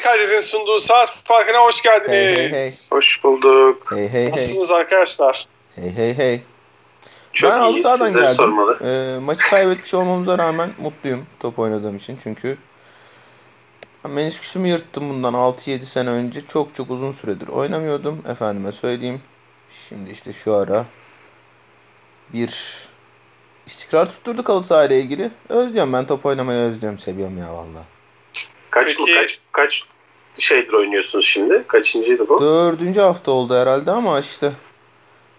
Kaydet'in sunduğu saat farkına hoş geldiniz. Hey, hey, hey. Hoş bulduk. Hey hey hey. Nasılsınız arkadaşlar? Hey hey hey. Çok ben halı sahadan geldim. sormalı. Ee, maçı kaybetmiş olmamıza rağmen mutluyum top oynadığım için. Çünkü ben menisküsümü yırttım bundan 6-7 sene önce. Çok çok uzun süredir oynamıyordum. Efendime söyleyeyim. Şimdi işte şu ara bir istikrar tutturduk halı sahayla ilgili. Özlüyorum ben top oynamayı özlüyorum. Seviyorum ya valla. Kaç mı Peki- kaç kaç şeydir oynuyorsunuz şimdi? Kaçıncıydı bu? Dördüncü hafta oldu herhalde ama işte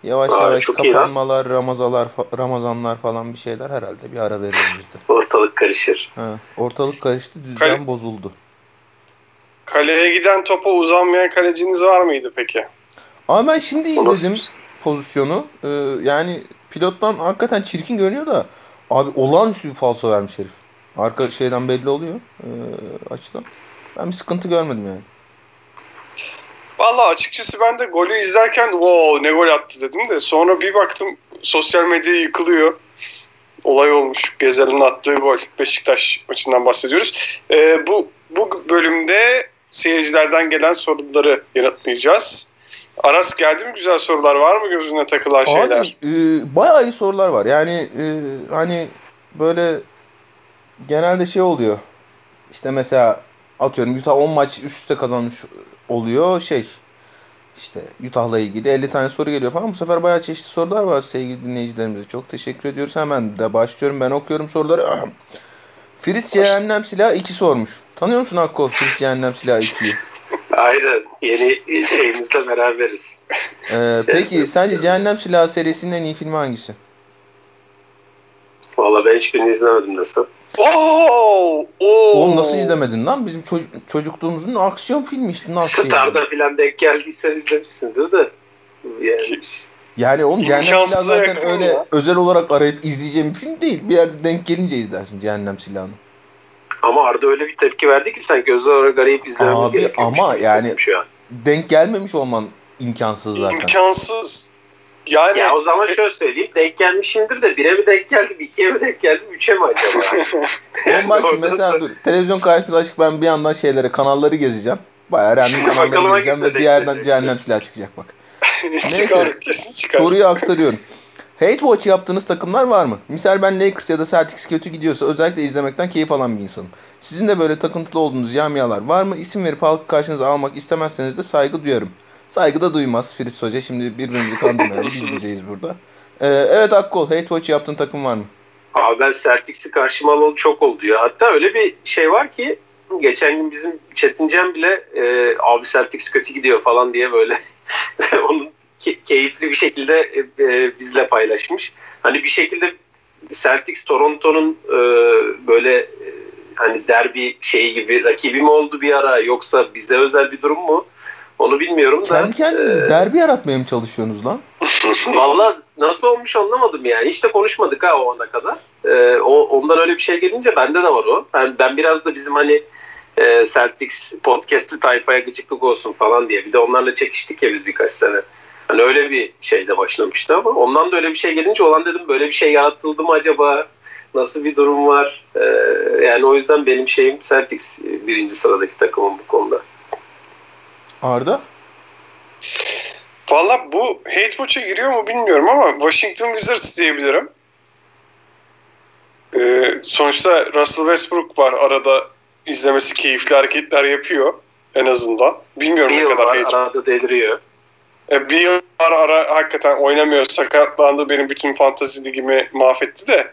yavaş Aa, yavaş kapanmalar, ramazalar, ramazanlar falan bir şeyler herhalde bir ara de. Ortalık karışır. Ha, ortalık karıştı, düzen Kale- bozuldu. Kaleye giden topa uzanmayan kaleciniz var mıydı peki? Ama ben şimdi izledim şey? pozisyonu. Ee, yani pilottan hakikaten çirkin görünüyor da abi olağanüstü bir falso vermiş herif. Arka şeyden belli oluyor ee, açıdan. Ben bir sıkıntı görmedim yani. Valla açıkçası ben de golü izlerken wow ne gol attı dedim de sonra bir baktım sosyal medya yıkılıyor. Olay olmuş. Gezel'in attığı gol. Beşiktaş maçından bahsediyoruz. Ee, bu, bu bölümde seyircilerden gelen soruları yanıtlayacağız. Aras geldi mi güzel sorular var mı gözüne takılan şeyler? Abi e, bayağı iyi sorular var. Yani e, hani böyle genelde şey oluyor. İşte mesela atıyorum Utah 10 maç üst üste kazanmış oluyor şey. İşte Utah'la ilgili 50 tane soru geliyor falan. Bu sefer bayağı çeşitli sorular var sevgili dinleyicilerimize. Çok teşekkür ediyoruz. Hemen de başlıyorum. Ben okuyorum soruları. Firiz Cehennem Silahı 2 sormuş. Tanıyor musun Akkol Firiz Cehennem Silahı 2'yi? Aynen. Yeni şeyimizle beraberiz. Ee, Şey peki sence Cehennem Silahı serisinin en iyi filmi hangisi? Valla ben hiçbirini izlemedim nasıl. Oo, oo. Oğlum nasıl izlemedin lan? Bizim çocuk- çocukluğumuzun aksiyon filmi işte nasıl yani? Star'da filan denk geldiysen izlemişsindir de. Yani Yani oğlum Cehennem Silahı zaten öyle ya. özel olarak arayıp izleyeceğim bir film değil. Bir yerde denk gelince izlersin Cehennem Silahı'nı. ama Arda öyle bir tepki verdi ki sanki özel olarak arayıp izlememiz Abi, gerekiyormuş ama yani-. Denk gelmemiş olman imkansız zaten. İmkansız. Yani Ya o zaman şöyle söyleyeyim. Denk gelmişimdir de bire mi denk geldim, ikiye mi denk geldim, üçe mi acaba? Oğlum bak şimdi mesela dur. Televizyon karşısında açık ben bir yandan şeylere kanalları gezeceğim. Bayağı random kanalları gezeceğim ve bir yerden. Cehennem Silahı çıkacak bak. çıkar kesin çıkar. Soruyu aktarıyorum. Hate Watch yaptığınız takımlar var mı? Misal ben Lakers ya da Celtics kötü gidiyorsa özellikle izlemekten keyif alan bir insanım. Sizin de böyle takıntılı olduğunuz camialar var mı? İsim verip halkı karşınıza almak istemezseniz de saygı duyarım. Saygı da duymaz Firiz Hoca. Şimdi birbirimizi kandırmayalım. Biz bizeyiz burada. Ee, evet Akkol, Hate Watch yaptığın takım var mı? Abi ben Celtics'i karşıma alalı çok oldu ya. Hatta öyle bir şey var ki geçen gün bizim Çetincan bile e, abi Celtics kötü gidiyor falan diye böyle onun ke- keyifli bir şekilde e, e, bizle paylaşmış. Hani bir şekilde Celtics Toronto'nun e, böyle e, hani derbi şeyi gibi rakibi mi oldu bir ara yoksa bize özel bir durum mu? Onu bilmiyorum da. Kendi kendinize e, derbi yaratmaya mı çalışıyorsunuz lan? Valla nasıl olmuş anlamadım yani. Hiç de konuşmadık ha o ana kadar. Ee, o, ondan öyle bir şey gelince bende de var o. Ben, ben biraz da bizim hani e, Celtics podcast'ı tayfaya gıcıklık olsun falan diye. Bir de onlarla çekiştik ya biz birkaç sene. Hani öyle bir şeyde başlamıştı ama ondan da öyle bir şey gelince olan dedim böyle bir şey yaratıldı mı acaba? Nasıl bir durum var? Ee, yani o yüzden benim şeyim Celtics birinci sıradaki takımım bu konuda. Arda? Valla bu Hate Watch'a giriyor mu bilmiyorum ama Washington Wizards diyebilirim. Ee, sonuçta Russell Westbrook var arada izlemesi keyifli hareketler yapıyor en azından. Bilmiyorum Bir ne kadar var hate. arada deliriyor. E, bir yıl ara, ara hakikaten oynamıyor sakatlandı benim bütün fantazi ligimi mahvetti de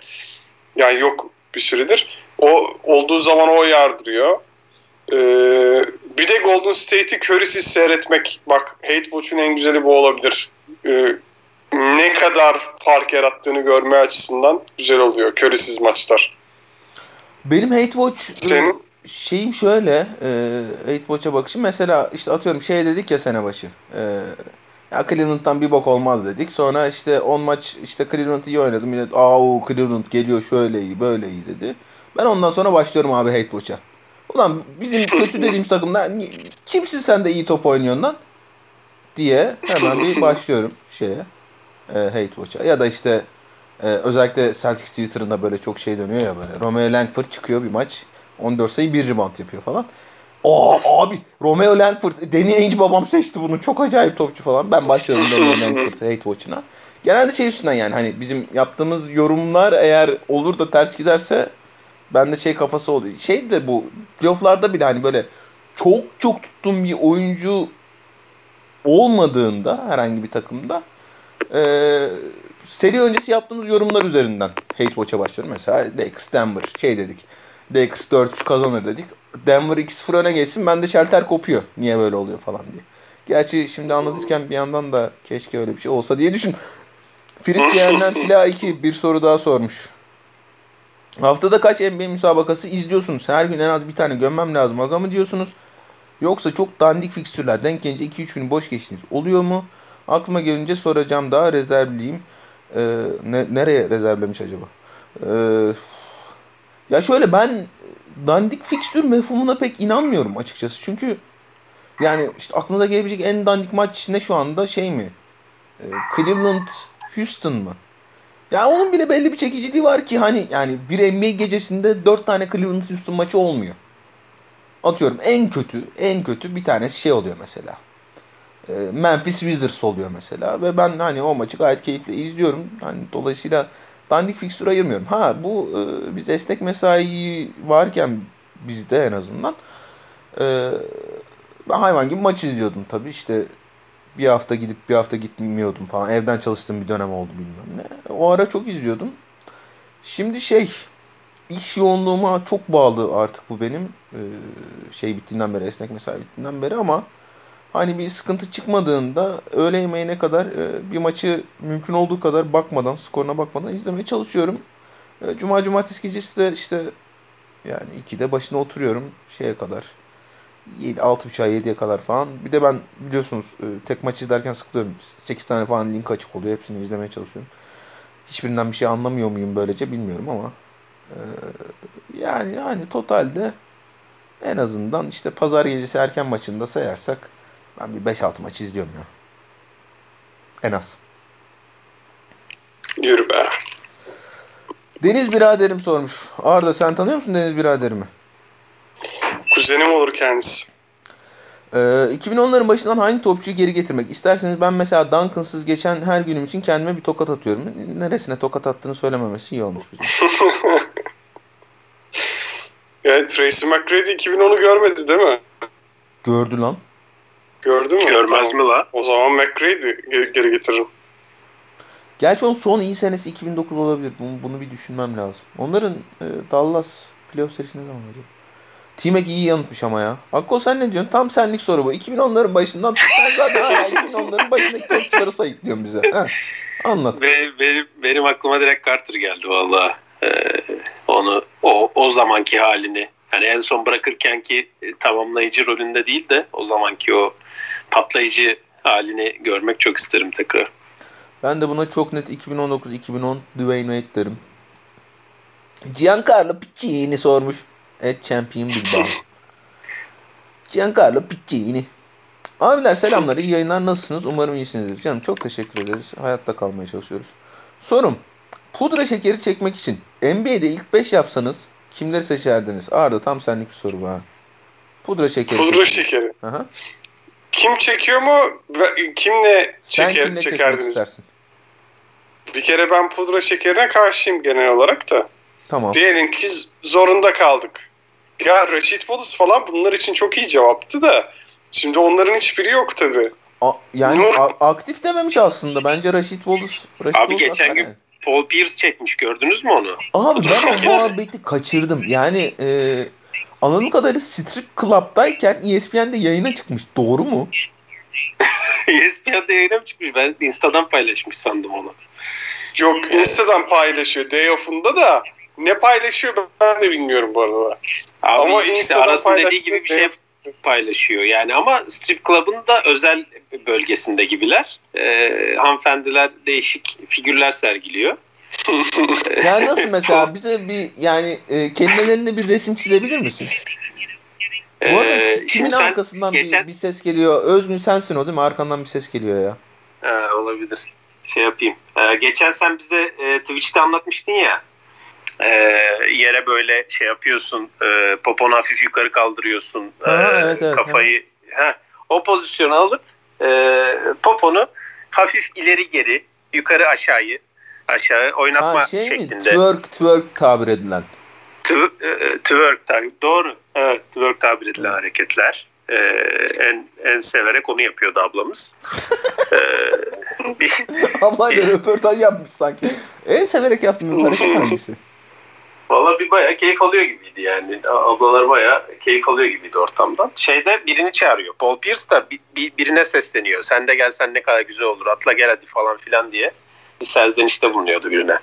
yani yok bir süredir. O olduğu zaman o yardırıyor. Ee, bir de Golden State'i Curry'siz seyretmek. Bak Hate Watch'un en güzeli bu olabilir. Ee, ne kadar fark yarattığını görme açısından güzel oluyor Curry'siz maçlar. Benim Hate Watch Senin? şeyim şöyle e, Hate Watch'a bakışım. Mesela işte atıyorum şey dedik ya sene başı. E, ya Cleveland'dan bir bok olmaz dedik. Sonra işte 10 maç işte Cleveland iyi oynadı. Millet aa Cleveland geliyor şöyle iyi böyle iyi dedi. Ben ondan sonra başlıyorum abi Hate Watch'a ulan bizim kötü dediğimiz takımda kimsin sen de iyi top oynuyorsun lan diye hemen bir başlıyorum şeye e, Hate Watch'a ya da işte e, özellikle Celtics Twitter'ında böyle çok şey dönüyor ya böyle Romeo Langford çıkıyor bir maç 14 sayı 1 rebound yapıyor falan. Aa abi Romeo Langford, Danny Ainge babam seçti bunu. Çok acayip topçu falan. Ben başladım Romeo Langford hate watch'ına. Genelde şey üstünden yani hani bizim yaptığımız yorumlar eğer olur da ters giderse bende şey kafası oluyor. Şey de bu playoff'larda bile hani böyle çok çok tuttuğum bir oyuncu olmadığında herhangi bir takımda e, seri öncesi yaptığımız yorumlar üzerinden hate watch'a başlıyorum. Mesela Lakers Denver şey dedik. Lakers 4-3 kazanır dedik. Denver 2-0 öne geçsin ben de şelter kopuyor. Niye böyle oluyor falan diye. Gerçi şimdi anlatırken bir yandan da keşke öyle bir şey olsa diye düşün. Firiz Cehennem Silah 2 bir soru daha sormuş. Haftada kaç NBA müsabakası izliyorsunuz? Her gün en az bir tane gömmem lazım. Aga mı diyorsunuz? Yoksa çok dandik fikstürler denk gelince 2-3 gün boş geçtiniz. Oluyor mu? Aklıma gelince soracağım daha rezervliyim. Ee, ne, nereye rezervlemiş acaba? Ee, ya şöyle ben dandik fikstür mefhumuna pek inanmıyorum açıkçası. Çünkü yani işte aklınıza gelebilecek en dandik maç ne şu anda şey mi? Ee, Cleveland Houston mı? Ya onun bile belli bir çekiciliği var ki hani yani bir NBA gecesinde 4 tane Cleveland Houston maçı olmuyor. Atıyorum en kötü en kötü bir tanesi şey oluyor mesela. Ee, Memphis Wizards oluyor mesela ve ben hani o maçı gayet keyifle izliyorum. Hani dolayısıyla dandik fikstür ayırmıyorum. Ha bu e, biz esnek mesai varken bizde en azından e, hayvan gibi maç izliyordum tabii işte bir hafta gidip bir hafta gitmiyordum falan. Evden çalıştığım bir dönem oldu bilmem ne. O ara çok izliyordum. Şimdi şey iş yoğunluğuma çok bağlı artık bu benim. Ee, şey bittiğinden beri, esnek mesai bittiğinden beri ama hani bir sıkıntı çıkmadığında öğle yemeğine kadar e, bir maçı mümkün olduğu kadar bakmadan, skoruna bakmadan izlemeye çalışıyorum. E, Cuma cumartesi gecesi de işte yani 2'de başına oturuyorum şeye kadar. 6.30'a 7'ye kadar falan. Bir de ben biliyorsunuz e, tek maç izlerken sıkılıyorum. 8 tane falan link açık oluyor. Hepsini izlemeye çalışıyorum. Hiçbirinden bir şey anlamıyor muyum böylece bilmiyorum ama e, yani yani totalde en azından işte pazar gecesi erken maçında sayarsak ben bir 5-6 maç izliyorum ya. En az. Yürü be. Deniz biraderim sormuş. Arda sen tanıyor musun Deniz biraderimi? Kuzenim olur kendisi. Ee, 2010'ların başından hangi topçuyu geri getirmek? İsterseniz ben mesela Duncan'sız geçen her günüm için kendime bir tokat atıyorum. Neresine tokat attığını söylememesi iyi olmuş bizim. yani Tracy McGrady 2010'u görmedi değil mi? Gördü lan. Gördü mü? Görmez Tamam. mi la? O zaman McGrady ge- geri getiririm. Gerçi onun son iyi senesi 2009 olabilir. Bunu, bunu bir düşünmem lazım. Onların e, Dallas playoff serisi ne zaman acaba? T-Mac iyi yanıtmış ama ya. Akko sen ne diyorsun? Tam senlik soru bu. 2010'ların başından. Sen zaten hala 2010'ların başındaki topçuları sayıklıyorsun bize. Ha. Anlat. Ve benim, benim aklıma direkt Carter geldi valla. Ee, onu o, o zamanki halini yani en son bırakırken ki e, tamamlayıcı rolünde değil de o zamanki o patlayıcı halini görmek çok isterim tekrar. Ben de buna çok net 2019-2010 Dwayne Wade derim. Giancarlo Piccini sormuş. Evet Champion Bilbao. Giancarlo Piccini. Abiler selamlar. iyi yayınlar. Nasılsınız? Umarım iyisinizdir. Canım çok teşekkür ederiz. Hayatta kalmaya çalışıyoruz. Sorum. Pudra şekeri çekmek için NBA'de ilk 5 yapsanız kimleri seçerdiniz? Arda tam senlik bir soru bu ha. Pudra şekeri. Pudra şekeri. Aha. Kim çekiyor mu? Kimle Sen çeker, kimle çekerdiniz? istersin? Bir kere ben pudra şekerine karşıyım genel olarak da. Tamam. Diyelim ki zorunda kaldık. Ya Rashid Wallace falan bunlar için çok iyi cevaptı da. Şimdi onların hiçbiri yok tabi. A- yani Nur- a- aktif dememiş aslında. Bence Rashid Wallace. Rashid Abi Wallace geçen gün Paul Pierce çekmiş gördünüz mü onu? Abi ben o muhabbeti kaçırdım. Yani e, anladığım kadarıyla Strip Club'dayken ESPN'de yayına çıkmış. Doğru mu? ESPN'de yayına mı çıkmış? Ben Insta'dan paylaşmış sandım onu. Yok Insta'dan paylaşıyor Day off'unda da. Ne paylaşıyor ben de bilmiyorum bu arada. Abi Ama işte Insta'dan arasında dediği gibi bir şey paylaşıyor. Yani ama strip club'ın da özel bölgesinde gibiler. Ee, hanımefendiler değişik figürler sergiliyor. Yani nasıl mesela bize bir yani e, kelimelerinde bir resim çizebilir misin? Bu arada Ee, kimin arkasından geçen- bir, bir ses geliyor? Özgün sensin o değil mi? Arkandan bir ses geliyor ya. Ha, olabilir. Şey yapayım. Ee, geçen sen bize e, Twitch'te anlatmıştın ya. E, yere böyle şey yapıyorsun e, poponu hafif yukarı kaldırıyorsun Ha, e, evet, evet, kafayı ha, o pozisyonu alıp e, poponu hafif ileri geri yukarı aşağıyı aşağı oynatma Ha, şey mi? şeklinde. Twerk, twerk tabir edilen. Tw- e, twerk tabi doğru. Evet, twerk tabir edilen hareketler. E, en en severek onu yapıyordu ablamız. e, bir- Ablayla röportaj yapmış sanki. En severek yaptığınız hareket hangisi? Valla bir bayağı keyif alıyor gibiydi yani. Ablalar bayağı keyif alıyor gibiydi ortamdan. Şeyde birini çağırıyor. Paul Pierce da bir, bir- birine sesleniyor. Sen de gelsen ne kadar güzel olur. Atla gel hadi falan filan diye. Bir serzenişte bulunuyordu birine.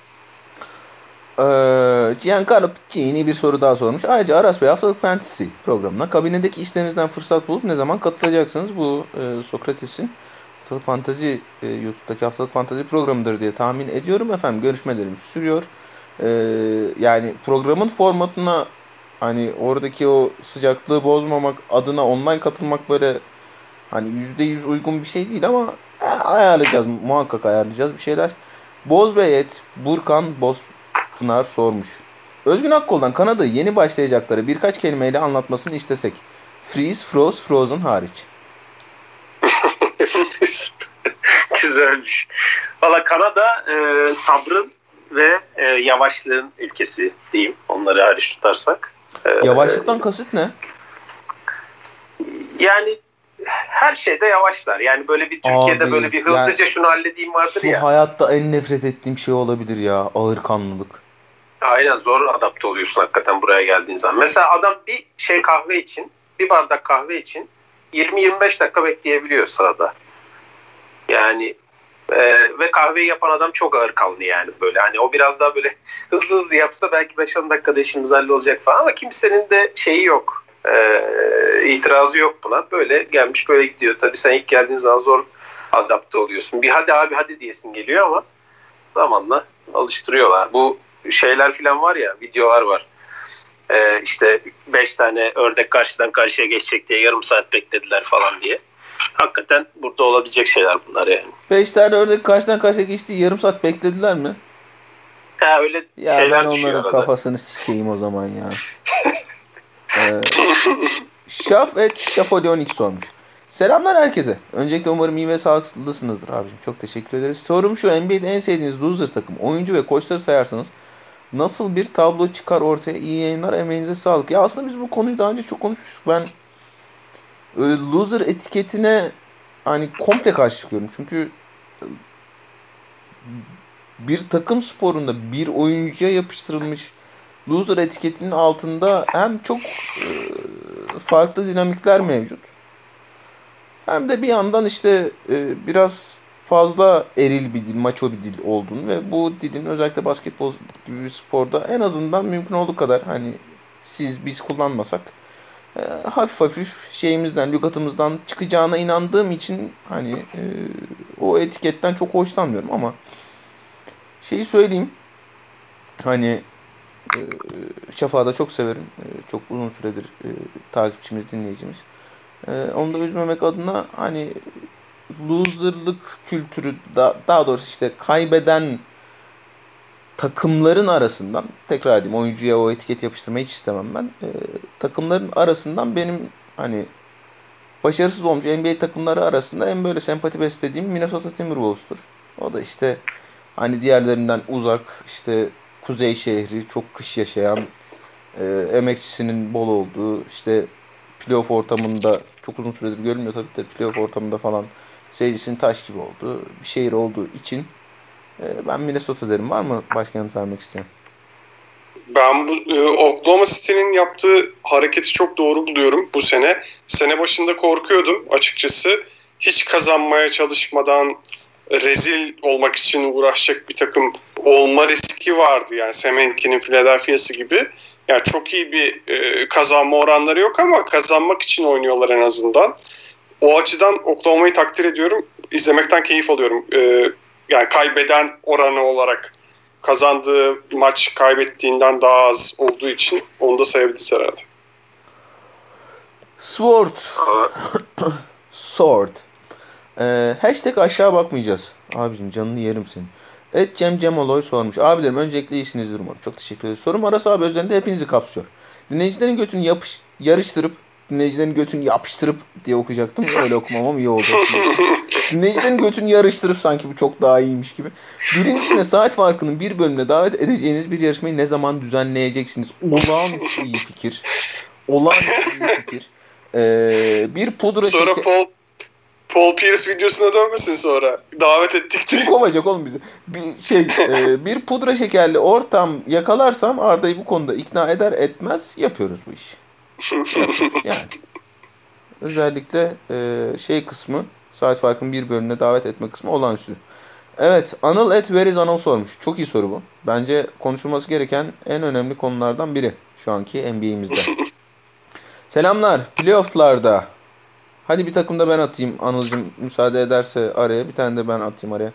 Ee, Giancarlo Piccini bir soru daha sormuş. Ayrıca Aras Bey haftalık fantasy programına kabinedeki işlerinizden fırsat bulup ne zaman katılacaksınız? Bu e, Sokrates'in haftalık fantazi e, YouTube'daki haftalık fantazi programıdır diye tahmin ediyorum efendim. Görüşmelerimiz sürüyor. Ee, yani programın formatına hani oradaki o sıcaklığı bozmamak adına online katılmak böyle hani %100 uygun bir şey değil ama e, ayarlayacağız. Muhakkak ayarlayacağız bir şeyler. Bozbey et Burkan Boz Pınar sormuş. Özgün Akkol'dan Kanada'yı yeni başlayacakları birkaç kelimeyle anlatmasını istesek. Freeze, Froze, Frozen hariç. Güzelmiş. Valla Kanada e, sabrın ve e, yavaşlığın ülkesi diyeyim. Onları hariç tutarsak. E, Yavaşlıktan kasıt ne? Yani her şeyde yavaşlar. Yani böyle bir Türkiye'de Abi, böyle bir hızlıca yani- şunu halledeyim vardır Şu ya. hayatta en nefret ettiğim şey olabilir ya. Ağır kanlılık. Aynen zor adapte oluyorsun hakikaten buraya geldiğin zaman. Mesela adam bir şey kahve için, bir bardak kahve için 20-25 dakika bekleyebiliyor sırada. Yani e, ve kahveyi yapan adam çok ağır kanlı yani böyle. Hani o biraz daha böyle hızlı hızlı yapsa belki 5-10 dakikada işimiz hallolacak falan ama kimsenin de şeyi yok. E, itirazı yok buna. Böyle gelmiş böyle gidiyor. Tabii sen ilk geldiğin zaman zor adapte oluyorsun. Bir hadi abi hadi diyesin geliyor ama zamanla alıştırıyorlar. Bu şeyler falan var ya videolar var. Ee, işte 5 tane ördek karşıdan karşıya geçecek diye yarım saat beklediler falan diye. Hakikaten burada olabilecek şeyler bunlar yani. Beş tane ördek karşıdan karşıya geçti. Yarım saat beklediler mi? Ha öyle Ya şeyler ben onların arada. kafasını sikeyim o zaman ya. ee, Şaf et Şafolionik sormuş. Selamlar herkese. Öncelikle umarım iyi ve sağlıklısınızdır abicim. Çok teşekkür ederiz. Sorum şu NBA'de en sevdiğiniz loser takım, oyuncu ve koçları sayarsanız nasıl bir tablo çıkar ortaya? İyi yayınlar, emeğinize sağlık. Ya aslında biz bu konuyu daha önce çok konuşmuştuk. Ben loser etiketine hani komple karşı çıkıyorum. Çünkü e, bir takım sporunda bir oyuncuya yapıştırılmış loser etiketinin altında hem çok e, farklı dinamikler mevcut. Hem de bir yandan işte e, biraz fazla eril bir dil, maço bir dil olduğunu ve bu dilin özellikle basketbol gibi bir sporda en azından mümkün olduğu kadar hani siz biz kullanmasak e, hafif hafif şeyimizden, lügatımızdan çıkacağına inandığım için hani e, o etiketten çok hoşlanmıyorum ama şeyi söyleyeyim hani e, Şafak'ı da çok severim. E, çok uzun süredir e, takipçimiz, dinleyicimiz. E, onu da üzmemek adına hani loserlık kültürü da, daha doğrusu işte kaybeden takımların arasından tekrar edeyim oyuncuya o etiket yapıştırmayı hiç istemem ben. E, takımların arasından benim hani başarısız olmuş NBA takımları arasında en böyle sempati beslediğim Minnesota Timberwolves'tur. O da işte hani diğerlerinden uzak işte kuzey şehri çok kış yaşayan e, emekçisinin bol olduğu işte playoff ortamında çok uzun süredir görülmüyor tabii de playoff ortamında falan seyircisinin taş gibi olduğu bir şehir olduğu için ben Minnesota derim. Var mı başka yanıt vermek isteyen? Ben bu e, Oklahoma City'nin yaptığı hareketi çok doğru buluyorum bu sene. Sene başında korkuyordum açıkçası. Hiç kazanmaya çalışmadan rezil olmak için uğraşacak bir takım olma riski vardı. Yani Semenki'nin Philadelphia'sı gibi. Yani çok iyi bir e, kazanma oranları yok ama kazanmak için oynuyorlar en azından. O açıdan Oklahoma'yı takdir ediyorum. İzlemekten keyif alıyorum. E, yani kaybeden oranı olarak kazandığı maç kaybettiğinden daha az olduğu için onu da sayabiliriz herhalde. Sword. Sword. Ee, hashtag aşağı bakmayacağız. Abicim canını yerim senin. Evet Cem Cemoloy sormuş. Abilerim öncelikle iyisinizdir umarım. Çok teşekkür ederim. Sorum arası abi özelinde hepinizi kapsıyor. Dinleyicilerin götünü yapış, yarıştırıp dinleyicilerin götünü yapıştırıp diye okuyacaktım. Öyle okumamam iyi oldu. dinleyicilerin götünü yarıştırıp sanki bu çok daha iyiymiş gibi. Birincisine saat farkının bir bölümüne davet edeceğiniz bir yarışmayı ne zaman düzenleyeceksiniz? Olağanüstü iyi fikir. Olağanüstü iyi fikir. Ee, bir pudra Sonra şeker- Paul Paul Pierce videosuna dönmesin sonra. Davet ettik Kim diye. kovacak oğlum bizi? Bir şey, e, bir pudra şekerli ortam yakalarsam Arda'yı bu konuda ikna eder etmez yapıyoruz bu işi. Yani. Özellikle e, şey kısmı saat farkının bir bölümüne davet etme kısmı olağanüstü. Evet Anıl et Veriz Anıl sormuş. Çok iyi soru bu. Bence konuşulması gereken en önemli konulardan biri şu anki NBA'imizde. Selamlar. Playoff'larda Hadi bir takım da ben atayım Anıl'cım müsaade ederse araya. Bir tane de ben atayım araya.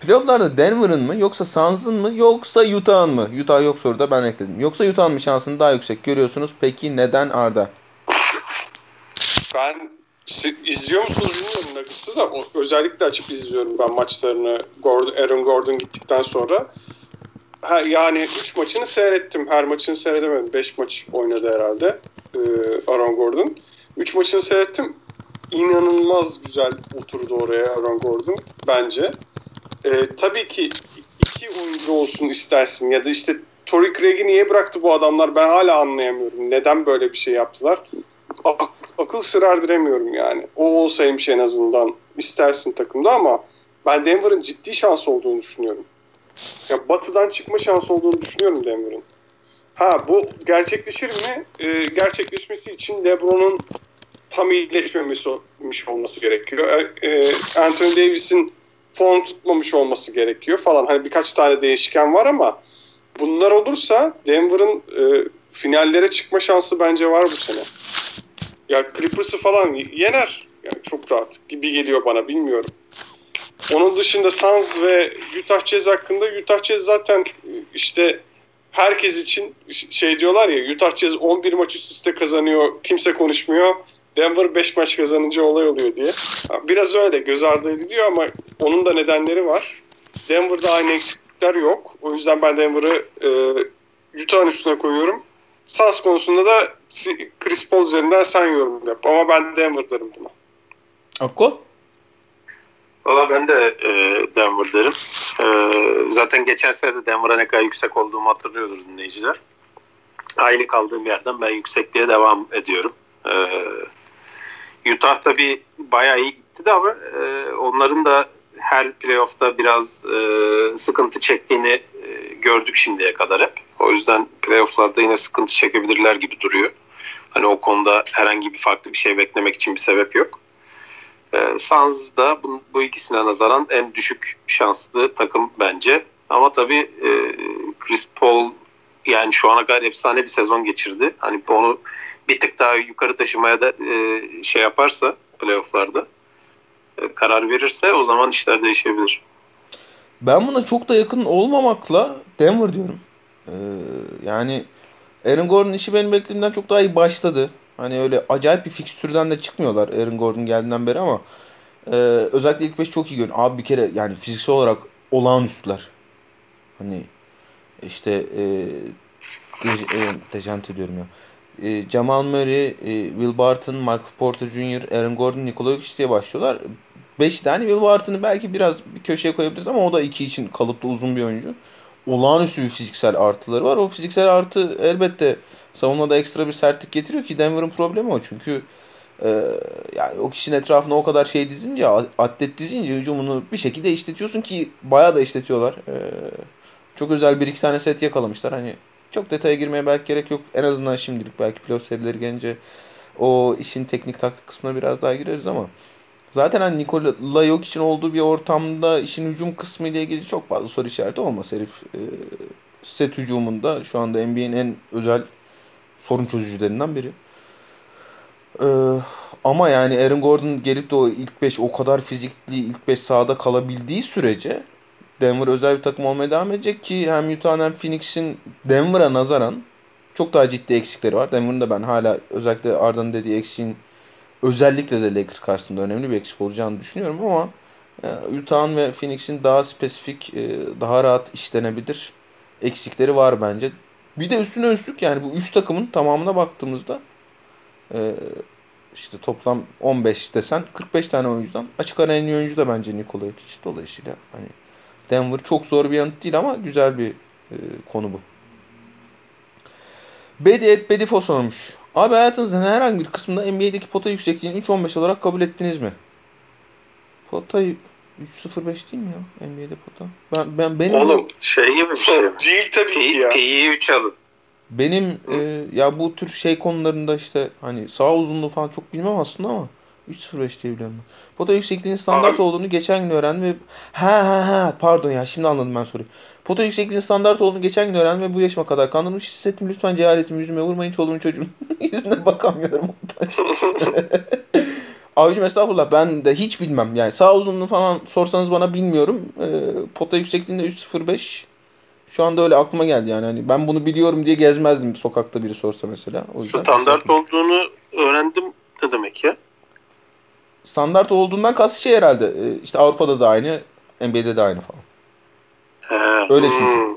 Playoff'larda Denver'ın mı yoksa Suns'ın mı yoksa Utah'ın mı? Utah yok soruda ben ekledim. Yoksa Utah'ın mı şansını daha yüksek görüyorsunuz? Peki neden Arda? Ben izliyor musunuz bilmiyorum Nuggets'ı da özellikle açıp izliyorum ben maçlarını Gordon, Aaron Gordon gittikten sonra. Ha, yani 3 maçını seyrettim. Her maçını seyredemedim. 5 maç oynadı herhalde ee, Aaron Gordon. 3 maçını seyrettim. İnanılmaz güzel oturdu oraya Aaron Gordon bence. Ee, tabii ki iki oyuncu olsun istersin ya da işte Torrey Craig'i niye bıraktı bu adamlar ben hala anlayamıyorum. Neden böyle bir şey yaptılar? Ak- akıl sır erdiremiyorum yani. O olsaymış en azından istersin takımda ama ben Denver'ın ciddi şans olduğunu düşünüyorum. Ya batıdan çıkma şansı olduğunu düşünüyorum Denver'ın. Ha bu gerçekleşir mi? Ee, gerçekleşmesi için LeBron'un tam iyileşmemiş olması gerekiyor. Ee, e, Anthony Davis'in form tutmamış olması gerekiyor falan. Hani birkaç tane değişken var ama bunlar olursa Denver'ın e, finallere çıkma şansı bence var bu sene. Ya Clippers'ı falan yener. Yani çok rahat gibi geliyor bana bilmiyorum. Onun dışında Suns ve Utah Jazz hakkında Utah Jazz zaten e, işte herkes için şey diyorlar ya Utah Jazz 11 maç üst üste kazanıyor. Kimse konuşmuyor. Denver 5 maç kazanınca olay oluyor diye. Biraz öyle göz ardı ediliyor ama onun da nedenleri var. Denver'da aynı eksiklikler yok. O yüzden ben Denver'ı e, Utah'ın üstüne koyuyorum. Suns konusunda da Chris Paul üzerinden sen yorum yap. Ama ben Denver derim buna. Akkol? Valla ben de e, Denver derim. E, zaten geçen sene de Denver'a ne kadar yüksek olduğumu hatırlıyordur dinleyiciler. Aynı kaldığım yerden ben yüksekliğe devam ediyorum. E, Utah tabii bayağı iyi gitti de ama e, onların da her playoff'ta biraz e, sıkıntı çektiğini e, gördük şimdiye kadar hep. O yüzden playoff'larda yine sıkıntı çekebilirler gibi duruyor. Hani o konuda herhangi bir farklı bir şey beklemek için bir sebep yok. E, Suns da bu, bu ikisine nazaran en düşük şanslı takım bence. Ama tabii e, Chris Paul yani şu ana kadar efsane bir sezon geçirdi. Hani onu bir tık daha yukarı taşımaya da e, şey yaparsa playoff'larda e, karar verirse o zaman işler değişebilir. Ben buna çok da yakın olmamakla Denver diyorum. Ee, yani Aaron Gordon işi benim beklediğimden çok daha iyi başladı. Hani öyle acayip bir fikstürden de çıkmıyorlar Aaron Gordon geldiğinden beri ama e, özellikle ilk beş çok iyi görünüyor. Abi bir kere yani fiziksel olarak olağanüstüler. Hani işte e, de, e, Dejante diyorum ya. E, Jamal Murray, e, Will Barton, Michael Porter Jr., Aaron Gordon, Nikola Jokic diye başlıyorlar. 5 tane Will Barton'ı belki biraz bir köşeye koyabiliriz ama o da 2 için kalıpta uzun bir oyuncu. Olağanüstü bir fiziksel artıları var. O fiziksel artı elbette savunmada ekstra bir sertlik getiriyor ki Denver'ın problemi o. Çünkü e, yani o kişinin etrafına o kadar şey dizince, atlet dizince hücumunu bir şekilde işletiyorsun ki bayağı da işletiyorlar. E, çok özel bir iki tane set yakalamışlar. Hani çok detaya girmeye belki gerek yok. En azından şimdilik belki playoff serileri gelince o işin teknik taktik kısmına biraz daha gireriz ama zaten hani Nikola yok için olduğu bir ortamda işin hücum kısmı ile ilgili çok fazla soru işareti olmaz herif. E, set hücumunda şu anda NBA'nin en özel sorun çözücülerinden biri. E, ama yani Aaron Gordon gelip de o ilk 5 o kadar fizikli ilk 5 sahada kalabildiği sürece Denver özel bir takım olmaya devam edecek ki hem Utah'ın hem Phoenix'in Denver'a nazaran çok daha ciddi eksikleri var. Denver'ın da ben hala özellikle Arda'nın dediği eksiğin özellikle de Lakers karşısında önemli bir eksik olacağını düşünüyorum ama E, Utah'ın ve Phoenix'in daha spesifik, e, daha rahat işlenebilir eksikleri var bence. Bir de üstüne üstlük yani bu 3 takımın tamamına baktığımızda e, işte toplam 15 desen 45 tane oyuncudan açık ara en iyi oyuncu da bence Nikola Jokic. Dolayısıyla hani Denver çok zor bir yanıt değil ama güzel bir e, konu bu. Bedi et Bedifo sormuş. Abi hayatınızın herhangi bir kısmında NBA'deki pota yüksekliğini 3.15 olarak kabul ettiniz mi? Pota 3.05 değil mi ya NBA'de pota? Ben ben benim Oğlum şey gibi bir şey. Değil tabii ki ya. P'yi 3 alın. benim e, ya bu tür şey konularında işte hani sağ uzunluğu falan çok bilmem aslında ama 3.05 diye biliyorum ben. Pota yüksekliğinin standart olduğunu geçen gün öğrendim ve ha ha ha pardon ya şimdi anladım ben soruyu. Pota yüksekliğinin standart olduğunu geçen gün öğrendim ve bu yaşıma kadar kandırmış hissettim. Lütfen cehaletimi yüzüme vurmayın çoluğun çocuğun yüzüne bakamıyorum. Abicim estağfurullah ben de hiç bilmem. Yani sağ uzunluğunu falan sorsanız bana bilmiyorum. Ee, pota yüksekliğinde 3.05 şu anda öyle aklıma geldi yani. Hani ben bunu biliyorum diye gezmezdim sokakta biri sorsa mesela. O yüzden- Standart olduğunu öğrendim ne demek ya? Standart olduğundan kastı şey herhalde. Ee, işte Avrupa'da da aynı, NBA'de de aynı falan. He. Öyle çünkü. Hmm.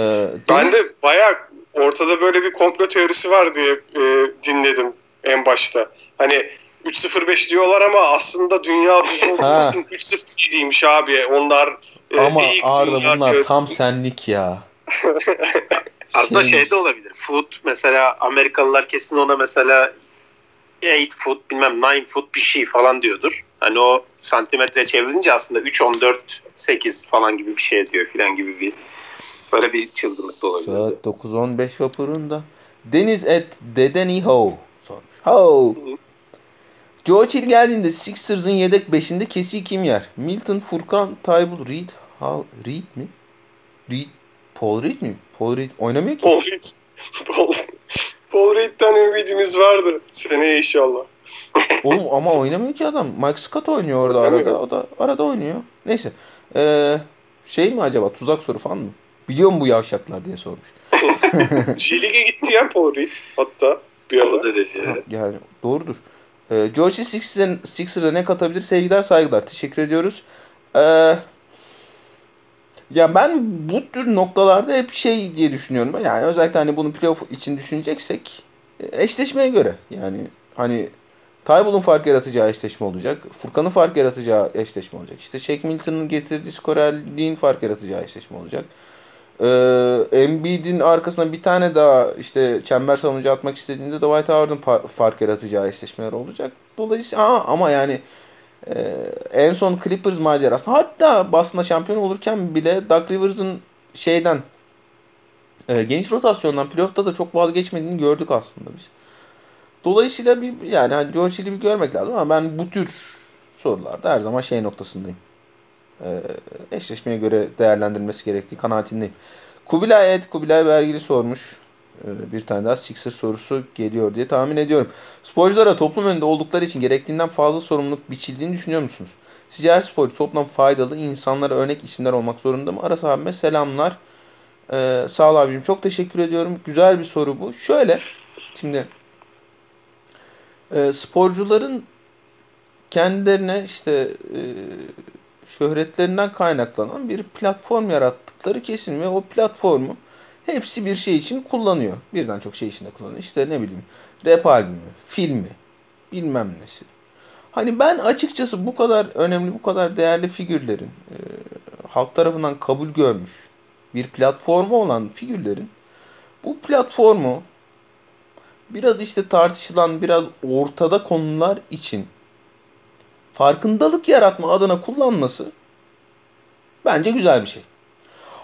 Ee, Ben de bayağı ortada böyle bir komplo teorisi var diye e, dinledim en başta. Hani 3.05 diyorlar ama aslında dünya düz olduğu için 3.07'ymiş abi. Onlar e, ama eğik Arda dünya bunlar diyor. tam senlik ya. Aslında Senin- şey de olabilir. Foot mesela Amerikalılar kesin ona mesela 8 foot bilmem 9 foot bir şey falan diyordur. Hani o santimetre çevrilince aslında 3 14 8 falan gibi bir şey diyor filan gibi bir böyle bir çılgınlık da olabilir. Saat 9.15 vapurunda. Deniz et Dedeni Ho sormuş. Ho. Joe Chill geldiğinde Sixers'ın yedek 5'inde kesiyi kim yer? Milton, Furkan, Taybul, Reed, Hal, Reed mi? Reed, Paul Reed mi? Paul Reed oynamıyor ki. Paul Reed. Paul, Paul Reed'den ümidimiz vardı. Seneye inşallah. Oğlum ama oynamıyor ki adam. Mike Scott oynuyor orada Oynamıyor. arada. O da arada oynuyor. Neyse. Ee, şey mi acaba? Tuzak soru falan mı? Biliyor mu bu yavşaklar diye sormuş. J-League'e gitti ya Paul Reed hatta bir ara. Yani derece. doğrudur. Ee, George Sixers'a ne katabilir? Sevgiler, saygılar. Teşekkür ediyoruz. Ee, ya ben bu tür noktalarda hep şey diye düşünüyorum. Yani özellikle hani bunu playoff için düşüneceksek e, eşleşmeye göre. Yani hani Tybull'un fark yaratacağı eşleşme olacak. Furkan'ın fark yaratacağı eşleşme olacak. İşte Shaq Milton'ın getirdiği skorerliğin fark yaratacağı eşleşme olacak. Ee, Embiid'in arkasına bir tane daha işte çember savunucu atmak istediğinde de Dwight Howard'ın fark yaratacağı eşleşmeler olacak. Dolayısıyla Aa, ama yani e, en son Clippers macerasında hatta Boston'da şampiyon olurken bile Doug Rivers'ın şeyden e, geniş rotasyondan playoff'ta da çok vazgeçmediğini gördük aslında biz. Dolayısıyla bir yani hani George Hill'i bir görmek lazım ama ben bu tür sorularda her zaman şey noktasındayım. E, eşleşmeye göre değerlendirilmesi gerektiği kanaatindeyim. Kubilay et Kubilay Vergili sormuş. Bir tane daha Sixer sorusu geliyor diye tahmin ediyorum. Sporculara toplum önünde oldukları için gerektiğinden fazla sorumluluk biçildiğini düşünüyor musunuz? Sizce her sporcu toplam faydalı, insanlara örnek isimler olmak zorunda mı? Aras abime selamlar. Ee, sağ ol abicim. Çok teşekkür ediyorum. Güzel bir soru bu. Şöyle, şimdi e, sporcuların kendilerine işte e, şöhretlerinden kaynaklanan bir platform yarattıkları kesin ve o platformu hepsi bir şey için kullanıyor. Birden çok şey için de kullanıyor. İşte ne bileyim rap albümü, filmi, bilmem nesi. Hani ben açıkçası bu kadar önemli, bu kadar değerli figürlerin e, halk tarafından kabul görmüş bir platformu olan figürlerin bu platformu biraz işte tartışılan, biraz ortada konular için farkındalık yaratma adına kullanması bence güzel bir şey.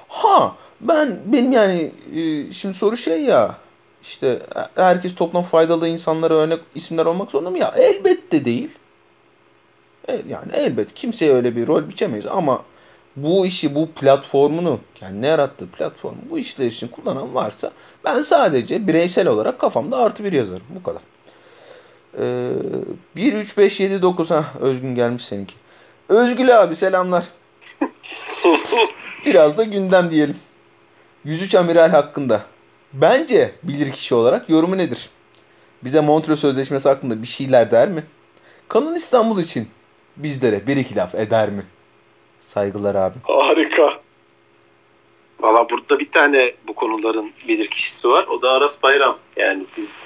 Ha ben benim yani e, şimdi soru şey ya işte herkes toplam faydalı insanlara örnek isimler olmak zorunda mı? Ya elbette değil. Yani elbet kimseye öyle bir rol biçemeyiz ama bu işi bu platformunu yani ne yarattığı platformu bu işler için kullanan varsa ben sadece bireysel olarak kafamda artı bir yazarım. Bu kadar. Ee, 1, 3, 5, 7, 9 ha Özgün gelmiş seninki. Özgül abi selamlar. Biraz da gündem diyelim. 103 amiral hakkında. Bence bilir kişi olarak yorumu nedir? Bize Montreux Sözleşmesi hakkında bir şeyler der mi? Kanun İstanbul için bizlere bir iki laf eder mi? Saygılar abi. Harika. Valla burada bir tane bu konuların bilir kişisi var. O da Aras Bayram. Yani biz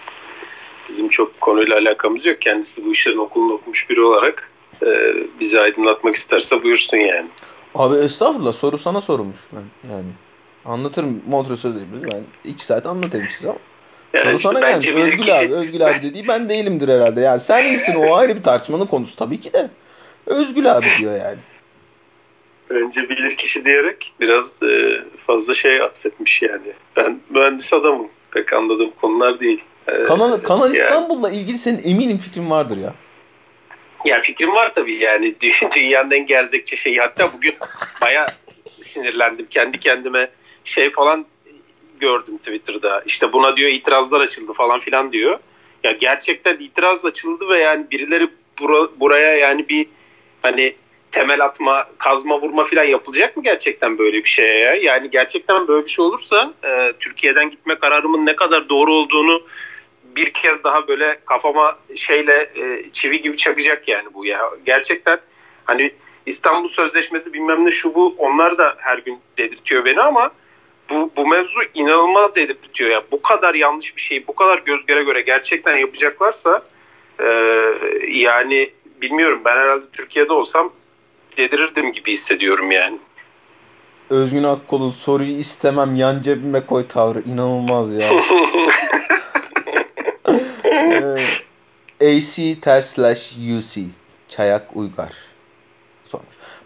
bizim çok konuyla alakamız yok. Kendisi bu işlerin okulunu okumuş biri olarak e, bizi aydınlatmak isterse buyursun yani. Abi estağfurullah soru sana sorulmuş. Ben yani anlatırım Montreux Sözleşmesi. Ben iki saat anlatayım size ama. Yani soru işte sana gelmiş. Özgül kişi- abi, Özgül abi dediği ben değilimdir herhalde. Yani sen misin o ayrı bir tartışmanın konusu tabii ki de. Özgül abi diyor yani. Önce bilir kişi diyerek biraz e, fazla şey atfetmiş yani. Ben mühendis adamım. Pek anladığım konular değil. E, Kanal, Kanal yani- İstanbul'la ilgili senin eminim fikrin vardır ya. Ya fikrim var tabii yani Dü- dünyanın en gerzekçi şeyi. Hatta bugün baya sinirlendim. Kendi kendime şey falan gördüm Twitter'da. İşte buna diyor itirazlar açıldı falan filan diyor. Ya gerçekten itiraz açıldı ve yani birileri bura- buraya yani bir hani temel atma, kazma vurma filan yapılacak mı gerçekten böyle bir şeye ya? Yani gerçekten böyle bir şey olursa e, Türkiye'den gitme kararımın ne kadar doğru olduğunu bir kez daha böyle kafama şeyle e, çivi gibi çakacak yani bu ya. Gerçekten hani İstanbul Sözleşmesi bilmem ne şu bu onlar da her gün dedirtiyor beni ama bu, bu mevzu inanılmaz dedirtiyor ya. Bu kadar yanlış bir şeyi bu kadar göz göre göre gerçekten yapacaklarsa e, yani bilmiyorum ben herhalde Türkiye'de olsam delirirdim gibi hissediyorum yani. Özgün Akkol'un soruyu istemem yan cebime koy tavrı inanılmaz ya. Ee, AC ters slash UC Çayak Uygar.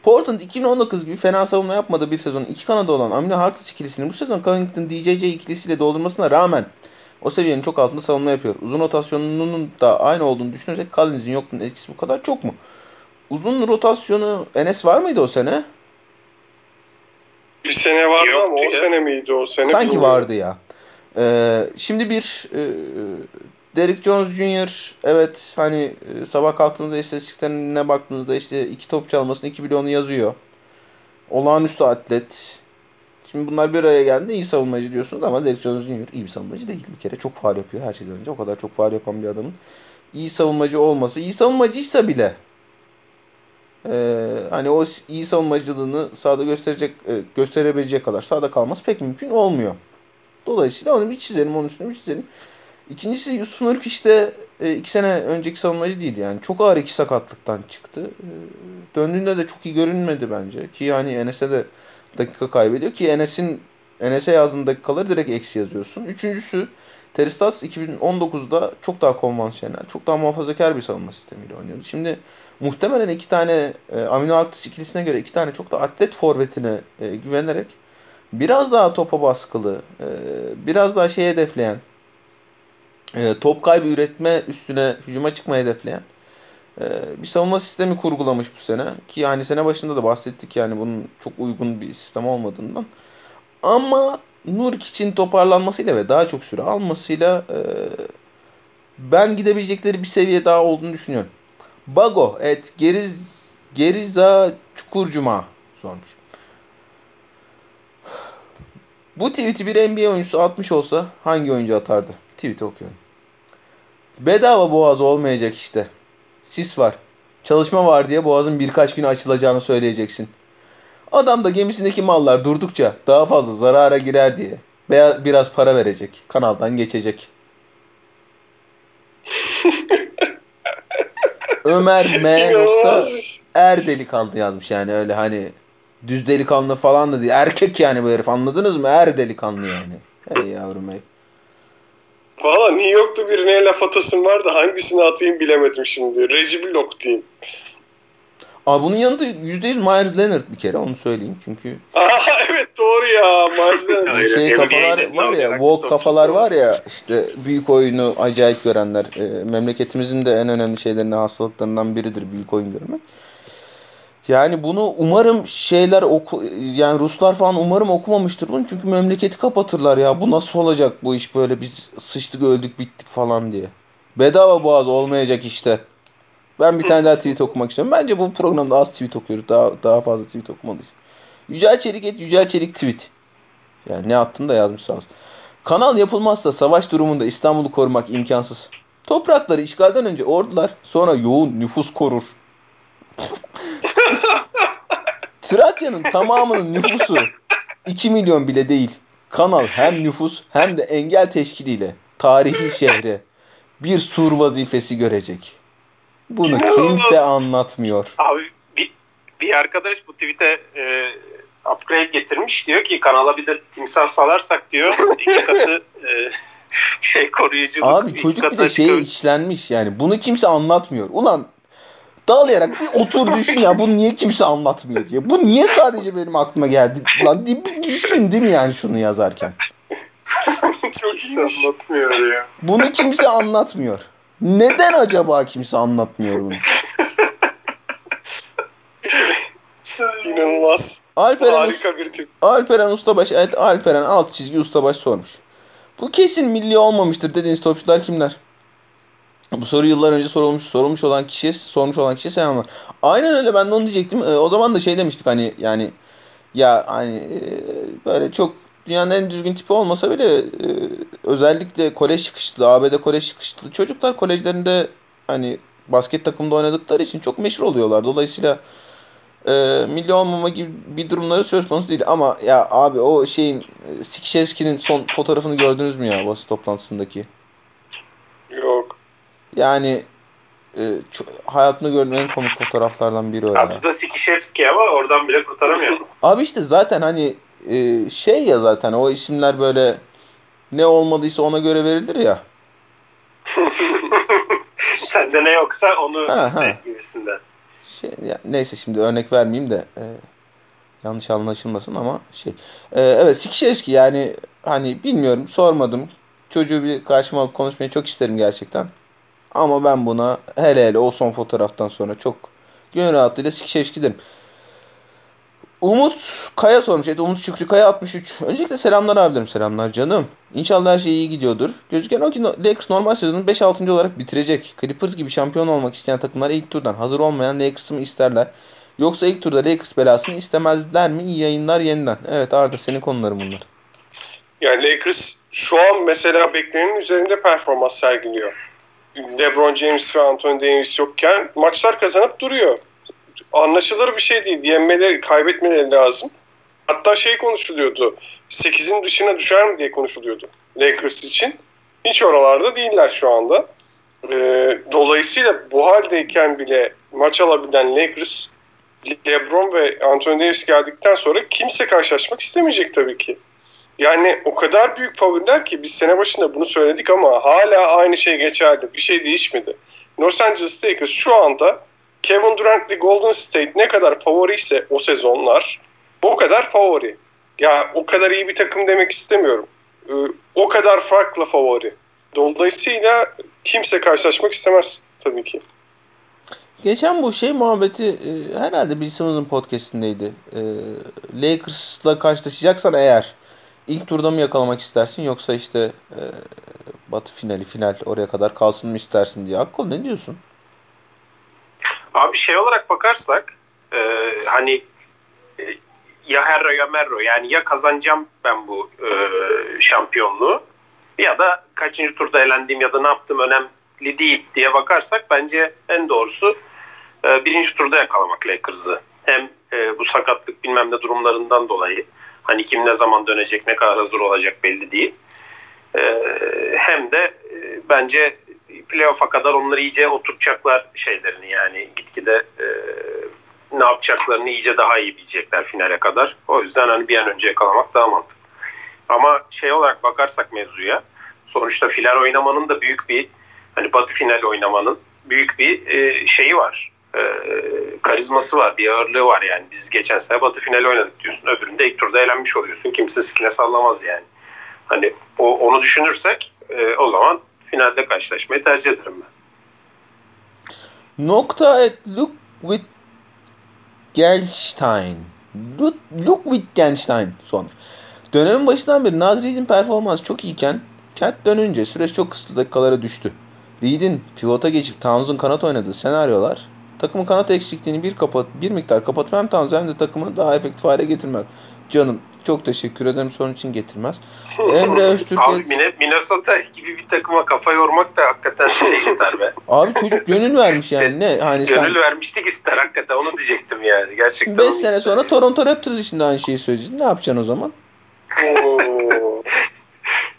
Portland 2019 gibi fena savunma yapmadığı bir sezon iki kanada olan Amine Harkless ikilisini bu sezon Covington DJJ ikilisiyle doldurmasına rağmen o seviyenin çok altında savunma yapıyor. Uzun rotasyonunun da aynı olduğunu düşünürsek Collins'in yokluğunun etkisi bu kadar çok mu? Uzun rotasyonu Enes var mıydı o sene? Bir sene vardı Yok ama o ya. sene miydi o sene? Sanki bilmiyorum. vardı ya. Ee, şimdi bir e, Derek Jones Jr. evet hani e, sabah kalktığınızda istatistiklerine baktığınızda işte iki top çalmasını 2 milyonu yazıyor. Olağanüstü atlet. Şimdi bunlar bir araya geldi iyi savunmacı diyorsunuz ama Derek Jones Jr. iyi bir savunmacı değil bir kere. Çok faal yapıyor her şeyden önce. O kadar çok faal yapan bir adamın iyi savunmacı olması. iyi savunmacıysa bile ee, hani o iyi savunmacılığını sahada gösterecek e, gösterebilecek kadar sahada kalması pek mümkün olmuyor. Dolayısıyla onu bir çizelim, onun üstüne bir çizelim. İkincisi Yusuf Nurk işte e, iki sene önceki savunmacı değil yani. Çok ağır iki sakatlıktan çıktı. E, döndüğünde de çok iyi görünmedi bence. Ki yani Enes'e de dakika kaybediyor ki Enes'in Enes'e yazdığın dakikaları direkt eksi yazıyorsun. Üçüncüsü Teristas 2019'da çok daha konvansiyonel, çok daha muhafazakar bir savunma sistemiyle oynuyordu. Şimdi muhtemelen iki tane e, Amino Arctis ikilisine göre iki tane çok da atlet forvetine e, güvenerek biraz daha topa baskılı, e, biraz daha şey hedefleyen, e, top kaybı üretme üstüne hücuma çıkmayı hedefleyen e, bir savunma sistemi kurgulamış bu sene. Ki yani sene başında da bahsettik yani bunun çok uygun bir sistem olmadığından. Ama Nurk için toparlanmasıyla ve daha çok süre almasıyla e, ben gidebilecekleri bir seviye daha olduğunu düşünüyorum. Bago evet Geriz Geriza Çukurcuma sormuş. Bu tweet'i bir NBA oyuncusu atmış olsa hangi oyuncu atardı? Tweet'i okuyorum. Bedava boğaz olmayacak işte. Sis var. Çalışma var diye boğazın birkaç gün açılacağını söyleyeceksin. Adam da gemisindeki mallar durdukça daha fazla zarara girer diye veya biraz para verecek. Kanaldan geçecek. Ömer M. İnanılmaz. er delikanlı yazmış yani öyle hani düz delikanlı falan da değil. Erkek yani bu herif anladınız mı? Er delikanlı yani. Hey yavrum hey. Valla New York'ta birine laf atasım var da hangisini atayım bilemedim şimdi. Reggie Bullock diyeyim. Abi bunun yanında %100 Myers Leonard bir kere onu söyleyeyim çünkü Aa evet doğru ya. Mars'dan. Aynen, şey kafalar var ya, walk kafalar var. ya işte büyük oyunu acayip görenler. E, memleketimizin de en önemli şeylerinden hastalıklarından biridir büyük oyun görmek. Yani bunu umarım şeyler oku yani Ruslar falan umarım okumamıştır bunu çünkü memleketi kapatırlar ya. Bu nasıl olacak bu iş böyle biz sıçtık öldük bittik falan diye. Bedava boğaz olmayacak işte. Ben bir tane daha tweet okumak istiyorum. Bence bu programda az tweet okuyoruz. Daha daha fazla tweet okumalıyız. Yücel Çelik et Yücel Çelik tweet. Yani ne attın da yazmış sağ olsun. Kanal yapılmazsa savaş durumunda İstanbul'u korumak imkansız. Toprakları işgalden önce ordular sonra yoğun nüfus korur. Trakya'nın tamamının nüfusu 2 milyon bile değil. Kanal hem nüfus hem de engel teşkiliyle tarihi şehre bir sur vazifesi görecek. Bunu kimse anlatmıyor. Abi bir, bir arkadaş bu tweet'e e, upgrade getirmiş. Diyor ki kanala bir de timsah salarsak diyor iki katı e, şey koruyuculuk. Abi çocuk bir de şeye içlenmiş yani. Bunu kimse anlatmıyor. Ulan dağlayarak bir otur düşün ya bunu niye kimse anlatmıyor diye. Bu niye sadece benim aklıma geldi? Lan bir bir düşün değil mi yani şunu yazarken? Çok iyiymiş. anlatmıyor ya. Bunu kimse anlatmıyor. Neden acaba kimse anlatmıyor bunu? İnanılmaz. Alperen, Harika bir tip. Alperen Ustabaş, evet Alperen alt çizgi Ustabaş sormuş. Bu kesin milli olmamıştır dediğiniz topçular kimler? Bu soru yıllar önce sorulmuş sorulmuş olan kişiye sormuş olan kişiye selamlar. Aynen öyle ben de onu diyecektim. Ee, o zaman da şey demiştik hani yani ya hani e, böyle çok dünyanın en düzgün tipi olmasa bile e, özellikle kolej çıkışlı, ABD kolej çıkışlı çocuklar kolejlerinde hani basket takımında oynadıkları için çok meşhur oluyorlar. Dolayısıyla e, milli olmama gibi bir durumları söz konusu değil. Ama ya abi o şeyin e, Sikişevski'nin son fotoğrafını gördünüz mü ya basın toplantısındaki? Yok. Yani e, hayatımda gördüğüm en komik fotoğraflardan biri o. Adı da Sikişevski ama oradan bile kurtaramıyor. Abi işte zaten hani e, şey ya zaten o isimler böyle ne olmadıysa ona göre verilir ya. Sende ne yoksa onu Ha, iste ha. gibisinden. Şey, ya, neyse şimdi örnek vermeyeyim de e, yanlış anlaşılmasın ama şey. E, evet Sikişevski yani hani bilmiyorum sormadım. Çocuğu bir karşıma alıp konuşmayı çok isterim gerçekten. Ama ben buna hele hele o son fotoğraftan sonra çok gönül rahatlığıyla Sikişevski derim. Umut Kaya sormuş. Evet, Umut Şükrü Kaya 63. Öncelikle selamlar abilerim. Selamlar canım. İnşallah her şey iyi gidiyordur. Gözüken o ki Lakers normal sezonu 5-6. olarak bitirecek. Clippers gibi şampiyon olmak isteyen takımlar ilk turdan hazır olmayan Lakers'ı mı isterler? Yoksa ilk turda Lakers belasını istemezler mi? İyi yayınlar yeniden. Evet Arda senin konuların bunlar. Yani Lakers şu an mesela beklenenin üzerinde performans sergiliyor. LeBron James ve Anthony Davis yokken maçlar kazanıp duruyor. Anlaşılır bir şey değil. Yenmeleri, kaybetmeleri lazım. Hatta şey konuşuluyordu. 8'in dışına düşer mi diye konuşuluyordu Lakers için. Hiç oralarda değiller şu anda. Ee, dolayısıyla bu haldeyken bile maç alabilen Lakers LeBron ve Anthony Davis geldikten sonra kimse karşılaşmak istemeyecek tabii ki. Yani o kadar büyük favoriler ki biz sene başında bunu söyledik ama hala aynı şey geçerli. Bir şey değişmedi. Los Angeles Lakers şu anda Kevin Durant ve Golden State ne kadar favori ise o sezonlar o kadar favori. Ya o kadar iyi bir takım demek istemiyorum. Ee, o kadar farklı favori. Dolayısıyla kimse karşılaşmak istemez tabii ki. Geçen bu şey muhabbeti e, herhalde Bill Simmons'ın podcastindeydi. E, Lakers'la karşılaşacaksan eğer ilk turda mı yakalamak istersin yoksa işte e, batı finali final oraya kadar kalsın mı istersin diye. Akkol ne diyorsun? Abi şey olarak bakarsak e, hani e, ya Herro ya Merro yani ya kazanacağım ben bu e, şampiyonluğu ya da kaçıncı turda elendiğim ya da ne yaptım önemli değil diye bakarsak bence en doğrusu e, birinci turda yakalamak Lakers'ı. Hem e, bu sakatlık bilmem ne durumlarından dolayı hani kim ne zaman dönecek ne kadar hazır olacak belli değil. E, hem de e, bence playoff'a kadar onları iyice oturtacaklar şeylerini yani gitgide e, ne yapacaklarını iyice daha iyi bilecekler finale kadar. O yüzden hani bir an önce yakalamak daha mantıklı. Ama şey olarak bakarsak mevzuya sonuçta final oynamanın da büyük bir hani batı final oynamanın büyük bir e, şeyi var. E, karizması var, bir ağırlığı var yani. Biz geçen sene batı final oynadık diyorsun. Öbüründe ilk turda elenmiş oluyorsun. Kimse sikine sallamaz yani. Hani o, onu düşünürsek e, o zaman finalde karşılaşmayı tercih ederim ben. Nokta at look with Genstein. Look, look with Genstein sormuş. Dönemin başından beri Naz Reed'in performansı çok iyiken Cat dönünce süreç çok kısıtlı dakikalara düştü. Reed'in pivota geçip Towns'un kanat oynadığı senaryolar takımın kanat eksikliğini bir kapat bir miktar kapatıp hem hem de takımını daha efektif hale getirmek. Canım çok teşekkür ederim. Sorun için getirmez. Emre Öztürk. Abi Minnesota gibi bir takıma kafa yormak da hakikaten şey ister be. Abi çocuk gönül vermiş yani. Ne hani sen Gönül vermişlik ister hakikaten onu diyecektim yani. Gerçekten 5 onu sene ister sonra. Toronto Raptors için de aynı şeyi söyleyeceksin. Ne yapacaksın o zaman? Oo.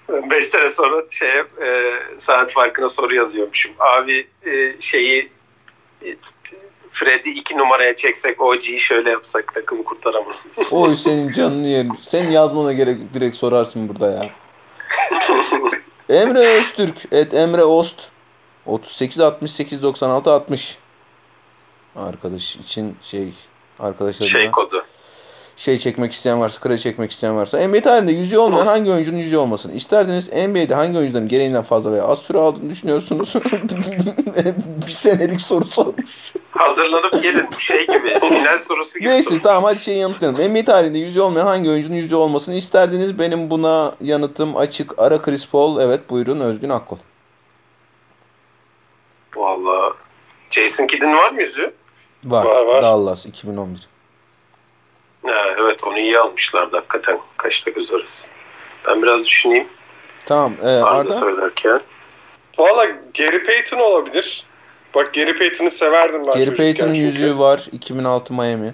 5 sene sonra şey e, saat farkına soru yazıyormuşum. Abi e, şeyi e, Fred'i 2 numaraya çeksek OG'yi şöyle yapsak takımı kurtaramaz mıyız? Oy senin canını yerim. Sen yazmana gerek direkt sorarsın burada ya. Emre Öztürk. Evet Emre Ost. 38 68 96 60. Arkadaş için şey arkadaşlarına şey şey, kodu. çekmek isteyen varsa, kredi çekmek isteyen varsa. NBA tarihinde yüzüğü olmayan hangi oyuncunun yüzüğü olmasın? İsterdiniz NBA'de hangi oyuncuların gereğinden fazla veya az süre aldığını düşünüyorsunuz? bir senelik soru sormuş. Hazırlanıp gelin bu şey gibi. Final sorusu gibi. Neyse soru. tamam hadi şeyi yanıtlayalım. NBA tarihinde yüzüğü olmayan hangi oyuncunun yüzüğü olmasını isterdiniz? Benim buna yanıtım açık. Ara Chris Paul. Evet buyurun Özgün Akkol. Valla. Jason Kidd'in var mı yüzü? Var. Var, var. Dallas 2011. Ha, evet onu iyi almışlardı hakikaten. Kaçta göz arası. Ben biraz düşüneyim. Tamam. Ee, Arda, Arda. söylerken. Valla Gary Payton olabilir. Bak Gary Payton'ı severdim ben Gary Payton'ın çünkü. yüzüğü var. 2006 Miami.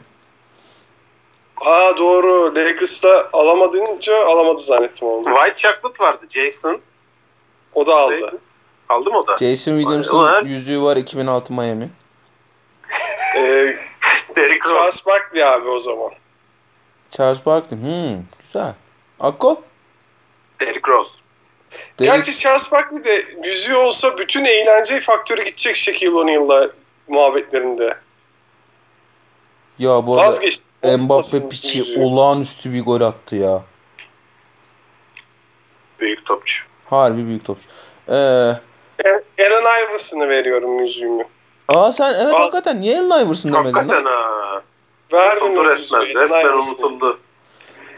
Aa doğru. Lakers'ta alamadınca alamadı zannettim onu. White Chocolate vardı Jason. O da aldı. Aldı mı o da? Jason Williams'ın Ulan. yüzüğü var 2006 Miami. Ee, Derrick Rose. Charles Barkley abi o zaman. Charles Barkley. Hmm, güzel. Akkol? Derrick Rose. Derek- Gerçi Charles Barkley de yüzüğü olsa bütün eğlence faktörü gidecek Shaquille O'Neal'la muhabbetlerinde. Ya bu arada Vazgeçti. Mbappe piçi yüzüğü. olağanüstü bir gol attı ya. Büyük topçu. Harbi büyük topçu. Ee, Allen Iverson'ı veriyorum yüzüğümü. aa sen evet Al. hakikaten niye Allen Iverson demedin Hakikaten lan? ha. Verdim Unutuldu resmen. Resmen unutuldu.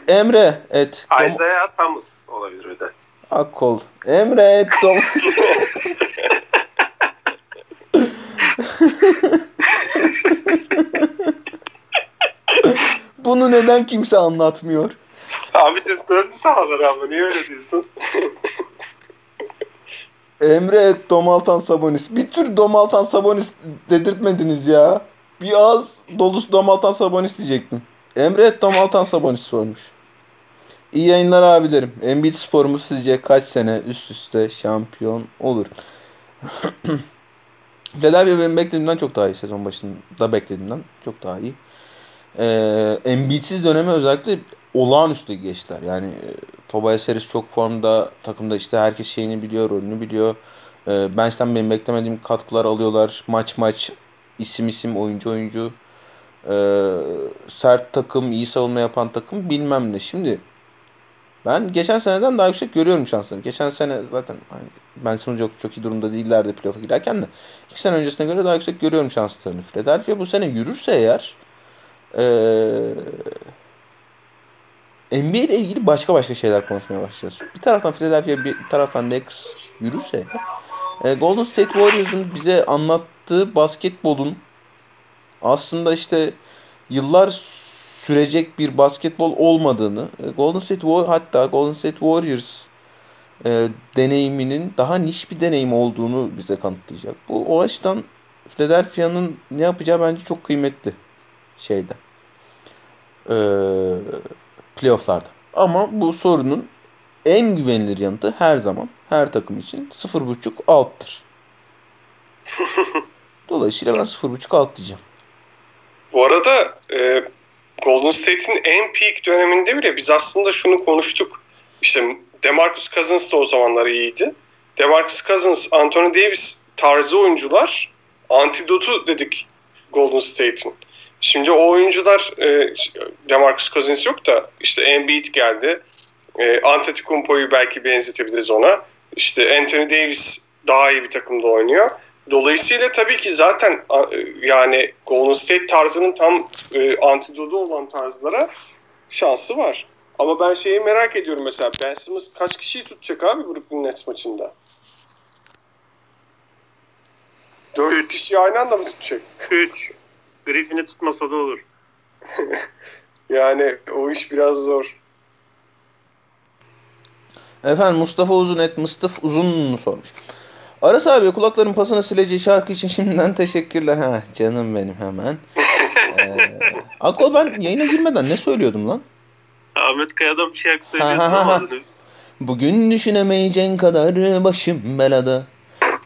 Emre et. Isaiah Thomas olabilir bir de. Akkol. Emre. Tom- Bunu neden kimse anlatmıyor? Abi düz döndü sahalara ama niye öyle diyorsun? Emre et Domaltan Sabonis. Bir tür Domaltan Sabonis dedirtmediniz ya. Bir ağız dolusu Domaltan Sabonis diyecektim. Emre et Domaltan Sabonis sormuş. İyi yayınlar abilerim. Embiid sporumuz sizce kaç sene üst üste şampiyon olur? Philadelphia benim beklediğimden çok daha iyi. Sezon başında beklediğimden çok daha iyi. Ee, Embiid'siz dönemi özellikle olağanüstü geçtiler. Yani e, Tobias Harris çok formda. Takımda işte herkes şeyini biliyor, rolünü biliyor. Ee, bench'ten benim beklemediğim katkılar alıyorlar. Maç maç, isim isim, oyuncu oyuncu. Ee, sert takım, iyi savunma yapan takım bilmem ne. Şimdi ben geçen seneden daha yüksek görüyorum şanslarını. Geçen sene zaten hani Ben Simmons çok, çok iyi durumda değillerdi playoff'a girerken de. iki sene öncesine göre daha yüksek görüyorum şanslarını. Philadelphia bu sene yürürse eğer ee, NBA ile ilgili başka başka şeyler konuşmaya başlayacağız. Bir taraftan Philadelphia, bir taraftan Lakers yürürse e, Golden State Warriors'ın bize anlattığı basketbolun aslında işte yıllar sürecek bir basketbol olmadığını, e, Golden State hatta Golden State Warriors e, deneyiminin daha niş bir deneyim olduğunu bize kanıtlayacak. Bu o açıdan Philadelphia'nın ne yapacağı bence çok kıymetli şeyde. E, playofflarda. Ama bu sorunun en güvenilir yanıtı her zaman her takım için 0.5 alttır. Dolayısıyla ben 0.5 alt diyeceğim. Bu arada e, Golden State'in en peak döneminde bile biz aslında şunu konuştuk. İşte DeMarcus Cousins da o zamanlar iyiydi. DeMarcus Cousins, Anthony Davis tarzı oyuncular antidotu dedik Golden State'in. Şimdi o oyuncular e, DeMarcus Cousins yok da işte Embiid geldi. E, Antetokounmpo'yu belki benzetebiliriz ona. İşte Anthony Davis daha iyi bir takımda oynuyor. Dolayısıyla tabii ki zaten yani Golden State tarzının tam e, antidodu olan tarzlara şansı var. Ama ben şeyi merak ediyorum mesela Ben Simmons kaç kişiyi tutacak abi Brooklyn Nets maçında? Dört kişi aynı anda mı tutacak? 3. Griffin'i tutmasa da olur. Yani o iş biraz zor. Efendim Mustafa Uzun et Mustafa Uzun mu sormuş. Aras abi kulakların pasını sileceği şarkı için şimdiden teşekkürler. Ha canım benim hemen. ee, Akol ben yayına girmeden ne söylüyordum lan? Ahmet Kaya'dan bir şarkı söylüyordu Ha, ha, ha. ama Bugün düşünemeyeceğin kadar başım belada.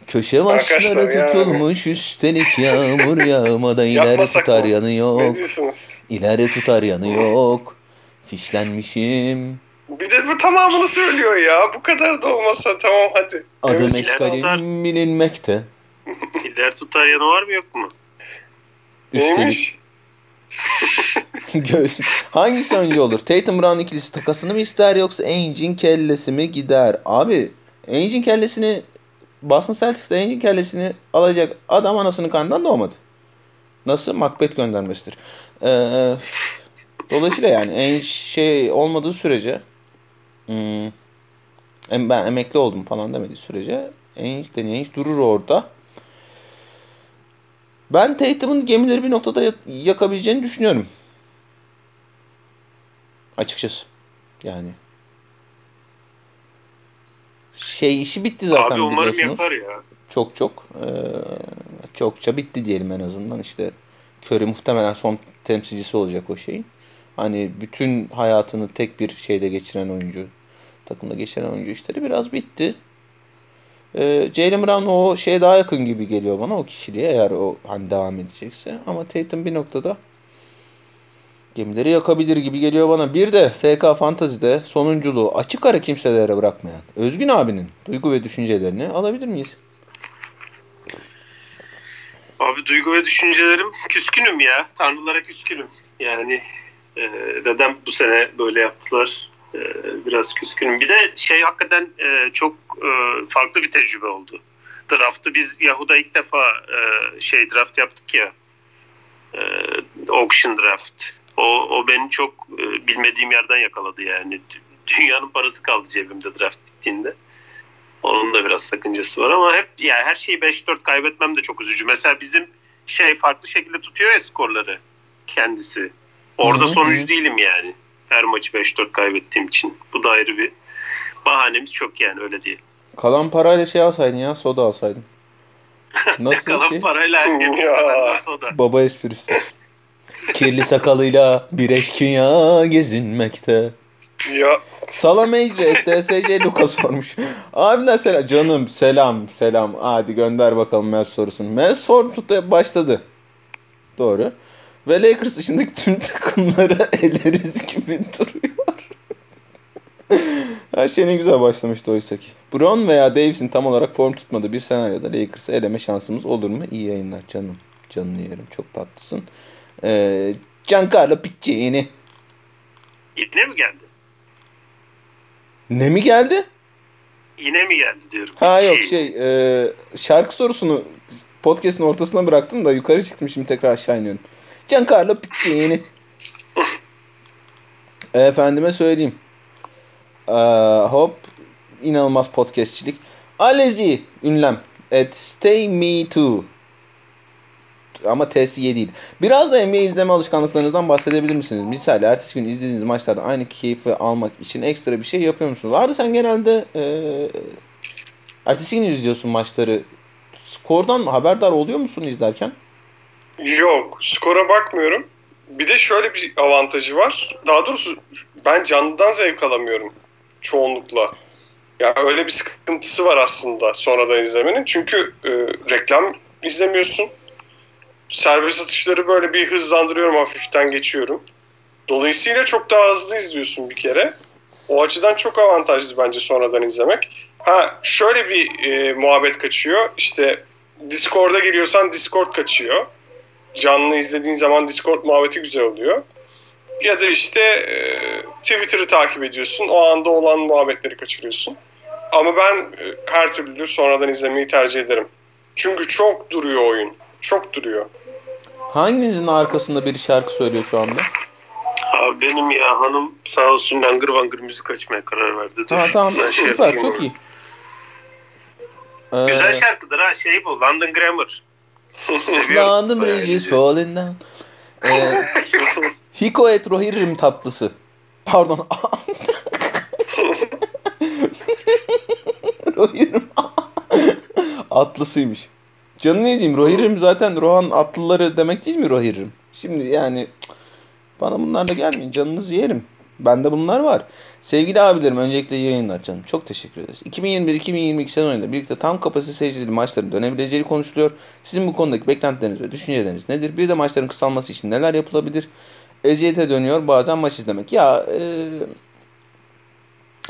Köşe başları tutulmuş üstelik yağmur yağmadan ileri tutar mı? yanı Ne yok. diyorsunuz? İleri tutar yanı yok. Fişlenmişim. Bir de bu tamamını söylüyor ya. Bu kadar da olmasa tamam hadi. Adım Evet, ekberim bilinmekte. İler tutar yanı var mı yok mu? Üstelik Neymiş? göğsüm. Hangisi önce olur? Tatum Brown ikilisi takasını mı ister yoksa Ainge'in kellesi mi gider? Abi Ainge'in kellesini Boston Celtics'te Ainge'in kellesini alacak adam anasının kanından doğmadı. Nasıl? Macbeth göndermesidir. Ee, dolayısıyla yani Ainge şey olmadığı sürece hmm, ben emekli oldum falan demediği sürece de Ainge durur orada. Ben Tatum'un gemileri bir noktada ya- yakabileceğini düşünüyorum. Açıkçası. Yani. Şey işi bitti zaten Abi umarım yapar ya. Çok çok. Ee, çokça bitti diyelim en azından. İşte Curry muhtemelen son temsilcisi olacak o şeyin. Hani bütün hayatını tek bir şeyde geçiren oyuncu, takımda geçiren oyuncu işleri biraz bitti. Ee, Jalen Brown o şeye daha yakın gibi geliyor bana o kişiliğe eğer o hani devam edecekse. Ama Tatum bir noktada gemileri yakabilir gibi geliyor bana. Bir de FK Fantasy'de sonunculuğu açık ara kimselere bırakmayan Özgün abinin duygu ve düşüncelerini alabilir miyiz? Abi duygu ve düşüncelerim küskünüm ya. Tanrılara küskünüm. Yani e, neden bu sene böyle yaptılar? E, biraz küskünüm. Bir de şey hakikaten e, çok e, farklı bir tecrübe oldu. Draft'ı biz Yahoo'da ilk defa e, şey draft yaptık ya. E, auction draft. O, o beni çok e, bilmediğim yerden yakaladı yani. Dünyanın parası kaldı cebimde draft bittiğinde. Onun da biraz sakıncası var ama hep yani her şeyi 5-4 kaybetmem de çok üzücü. Mesela bizim şey farklı şekilde tutuyor ya skorları kendisi. Orada Hı hı, sonucu değilim yani. Her maçı 5-4 kaybettiğim için. Bu da ayrı bir bahanemiz çok yani öyle diye. Kalan parayla şey alsaydın ya soda alsaydın. Nasıl Kalan şey? parayla herkes Ya. nasıl o da. Baba esprisi. Kirli sakalıyla bir eşkıya gezinmekte. Ya Salameyce TSC Luka sormuş. Abiler selam. Canım selam selam. Hadi gönder bakalım Mel sorusunu. Mel sor tut başladı. Doğru. Ve Lakers dışındaki tüm takımları eleriz gibi duruyor. Her şey ne güzel başlamıştı oysa ki. Brown veya Davis'in tam olarak form tutmadığı bir senaryoda Lakers'ı eleme şansımız olur mu? İyi yayınlar canım. Canını yerim. Çok tatlısın. Ee, Giancarlo Piccini. Yine mi geldi? Ne mi geldi? Yine mi geldi diyorum. Ha yok şey e, şarkı sorusunu podcast'ın ortasına bıraktım da yukarı çıktım şimdi tekrar aşağı iniyorum. Giancarlo Piccini. Efendime söyleyeyim. Ee, hop inanılmaz podcastçilik. Alezi ünlem. At stay me too. Ama TSY değil. Biraz da NBA izleme alışkanlıklarınızdan bahsedebilir misiniz? Misal ertesi gün izlediğiniz maçlarda aynı keyfi almak için ekstra bir şey yapıyor musunuz? Arda sen genelde e, ertesi gün izliyorsun maçları. Skordan haberdar oluyor musun izlerken? Yok skora bakmıyorum. Bir de şöyle bir avantajı var. Daha doğrusu ben canlıdan zevk alamıyorum çoğunlukla. Ya öyle bir sıkıntısı var aslında sonradan izlemenin. Çünkü e, reklam izlemiyorsun. Serbest atışları böyle bir hızlandırıyorum hafiften geçiyorum. Dolayısıyla çok daha hızlı izliyorsun bir kere. O açıdan çok avantajlı bence sonradan izlemek. Ha şöyle bir e, muhabbet kaçıyor. İşte Discord'a giriyorsan Discord kaçıyor. Canlı izlediğin zaman Discord muhabbeti güzel oluyor. Ya da işte e, Twitter'ı takip ediyorsun. O anda olan muhabbetleri kaçırıyorsun. Ama ben e, her türlü sonradan izlemeyi tercih ederim. Çünkü çok duruyor oyun. Çok duruyor. Hanginizin arkasında bir şarkı söylüyor şu anda? Abi benim ya hanım sağ olsun bangır bangır müzik açmaya karar verdi. Dur, Ha tamam güzel şey süper yapayım çok iyi. Ee, Güzel şarkıdır ha şey bu London Grammar. Seviyorum. London Bayağı Bridge is falling down. Ee, Hiko et rohirrim tatlısı. Pardon. rohirrim atlısıymış. Canı ne diyeyim? Rohirrim zaten Rohan atlıları demek değil mi Rohirrim? Şimdi yani bana bunlarla gelmeyin. Canınızı yerim. Bende bunlar var. Sevgili abilerim öncelikle yayınlar canım. Çok teşekkür ederiz. 2021-2022 sezonuyla birlikte tam kapasite seyircili maçların dönebileceği konuşuluyor. Sizin bu konudaki beklentileriniz ve düşünceleriniz nedir? Bir de maçların kısalması için neler yapılabilir? Eziyete dönüyor bazen maç izlemek. Ya e,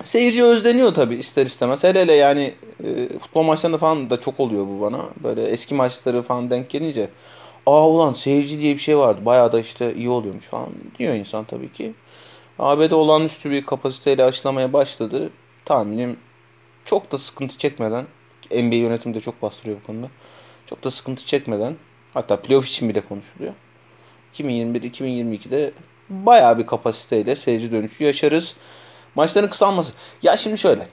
seyirci özleniyor tabii ister istemez. Hele hele yani e, futbol maçlarında falan da çok oluyor bu bana. Böyle eski maçları falan denk gelince aa ulan seyirci diye bir şey vardı. Bayağı da işte iyi oluyormuş falan diyor insan tabii ki. ABD olağanüstü bir kapasiteyle aşılamaya başladı. Tahminim çok da sıkıntı çekmeden NBA yönetimi de çok bastırıyor bu konuda. Çok da sıkıntı çekmeden hatta playoff için bile konuşuluyor. 2021-2022'de bayağı bir kapasiteyle seyirci dönüşü yaşarız. Maçların kısalması. Ya şimdi şöyle.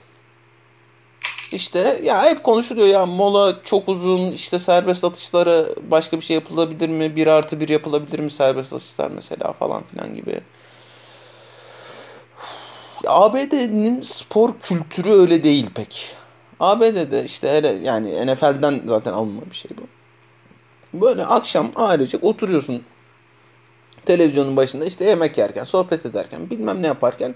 İşte ya hep konuşuluyor ya mola çok uzun işte serbest atışlara başka bir şey yapılabilir mi? Bir artı bir yapılabilir mi serbest atışlar mesela falan filan gibi. ABD'nin spor kültürü öyle değil pek. ABD'de işte hele yani NFL'den zaten alınma bir şey bu. Böyle akşam ailecek oturuyorsun televizyonun başında işte yemek yerken, sohbet ederken, bilmem ne yaparken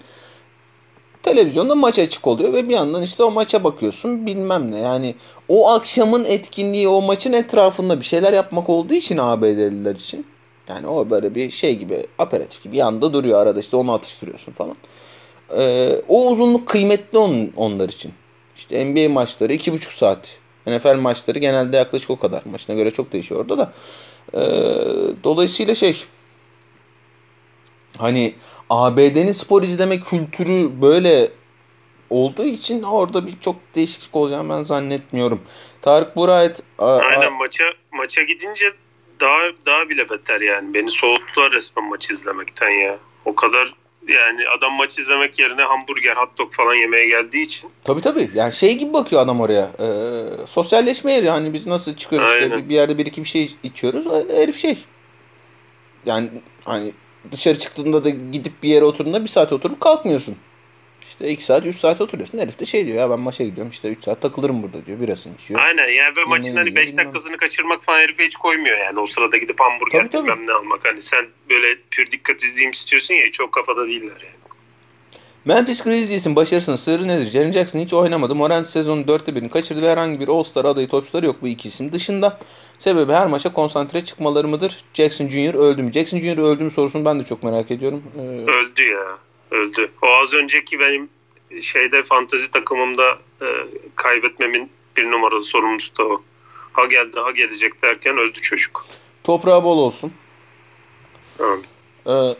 televizyonda maç açık oluyor ve bir yandan işte o maça bakıyorsun bilmem ne. Yani o akşamın etkinliği o maçın etrafında bir şeyler yapmak olduğu için ABD'liler için. Yani o böyle bir şey gibi aperatif gibi yanda duruyor arada işte onu atıştırıyorsun falan. Ee, o uzunluk kıymetli on, onlar için. İşte NBA maçları 2,5 saat. NFL maçları genelde yaklaşık o kadar. Maçına göre çok değişiyor orada da. Ee, dolayısıyla şey hani ABD'nin spor izleme kültürü böyle olduğu için orada bir çok değişiklik olacağını ben zannetmiyorum. Tarık Burayet Aynen maça maça gidince daha daha bile beter yani. Beni soğuttular resmen maçı izlemekten ya. O kadar yani adam maç izlemek yerine hamburger, hot dog falan yemeye geldiği için. Tabii tabii. Yani şey gibi bakıyor adam oraya. E, sosyalleşme yeri. Hani biz nasıl çıkıyoruz Aynen. işte bir yerde bir iki bir şey içiyoruz. Herif şey. Yani hani dışarı çıktığında da gidip bir yere oturduğunda bir saat oturup kalkmıyorsun. İşte 2 saat 3 saat oturuyorsun. Herif de şey diyor ya ben maça gidiyorum işte 3 saat takılırım burada diyor. Birasını içiyor. Aynen yani ve maçın hani 5 dakikasını kaçırmak falan herife hiç koymuyor yani. O sırada gidip hamburger tabii, bilmem ne almak. Hani sen böyle pür dikkat izleyeyim istiyorsun ya çok kafada değiller yani. Memphis Grizzlies'in başarısının sırrı nedir? Jaren Jackson hiç oynamadı. Morant sezonun dörtte birini kaçırdı ve herhangi bir All-Star adayı topçuları yok bu iki isim dışında. Sebebi her maça konsantre çıkmaları mıdır? Jackson Jr. öldü mü? Jackson Jr. öldü mü sorusunu ben de çok merak ediyorum. Ee... Öldü ya. Öldü. O az önceki benim şeyde fantazi takımımda e, kaybetmemin bir numaralı sorumlusu da o. Ha geldi ha gelecek derken öldü çocuk. Toprağı bol olsun. Amin. Ee,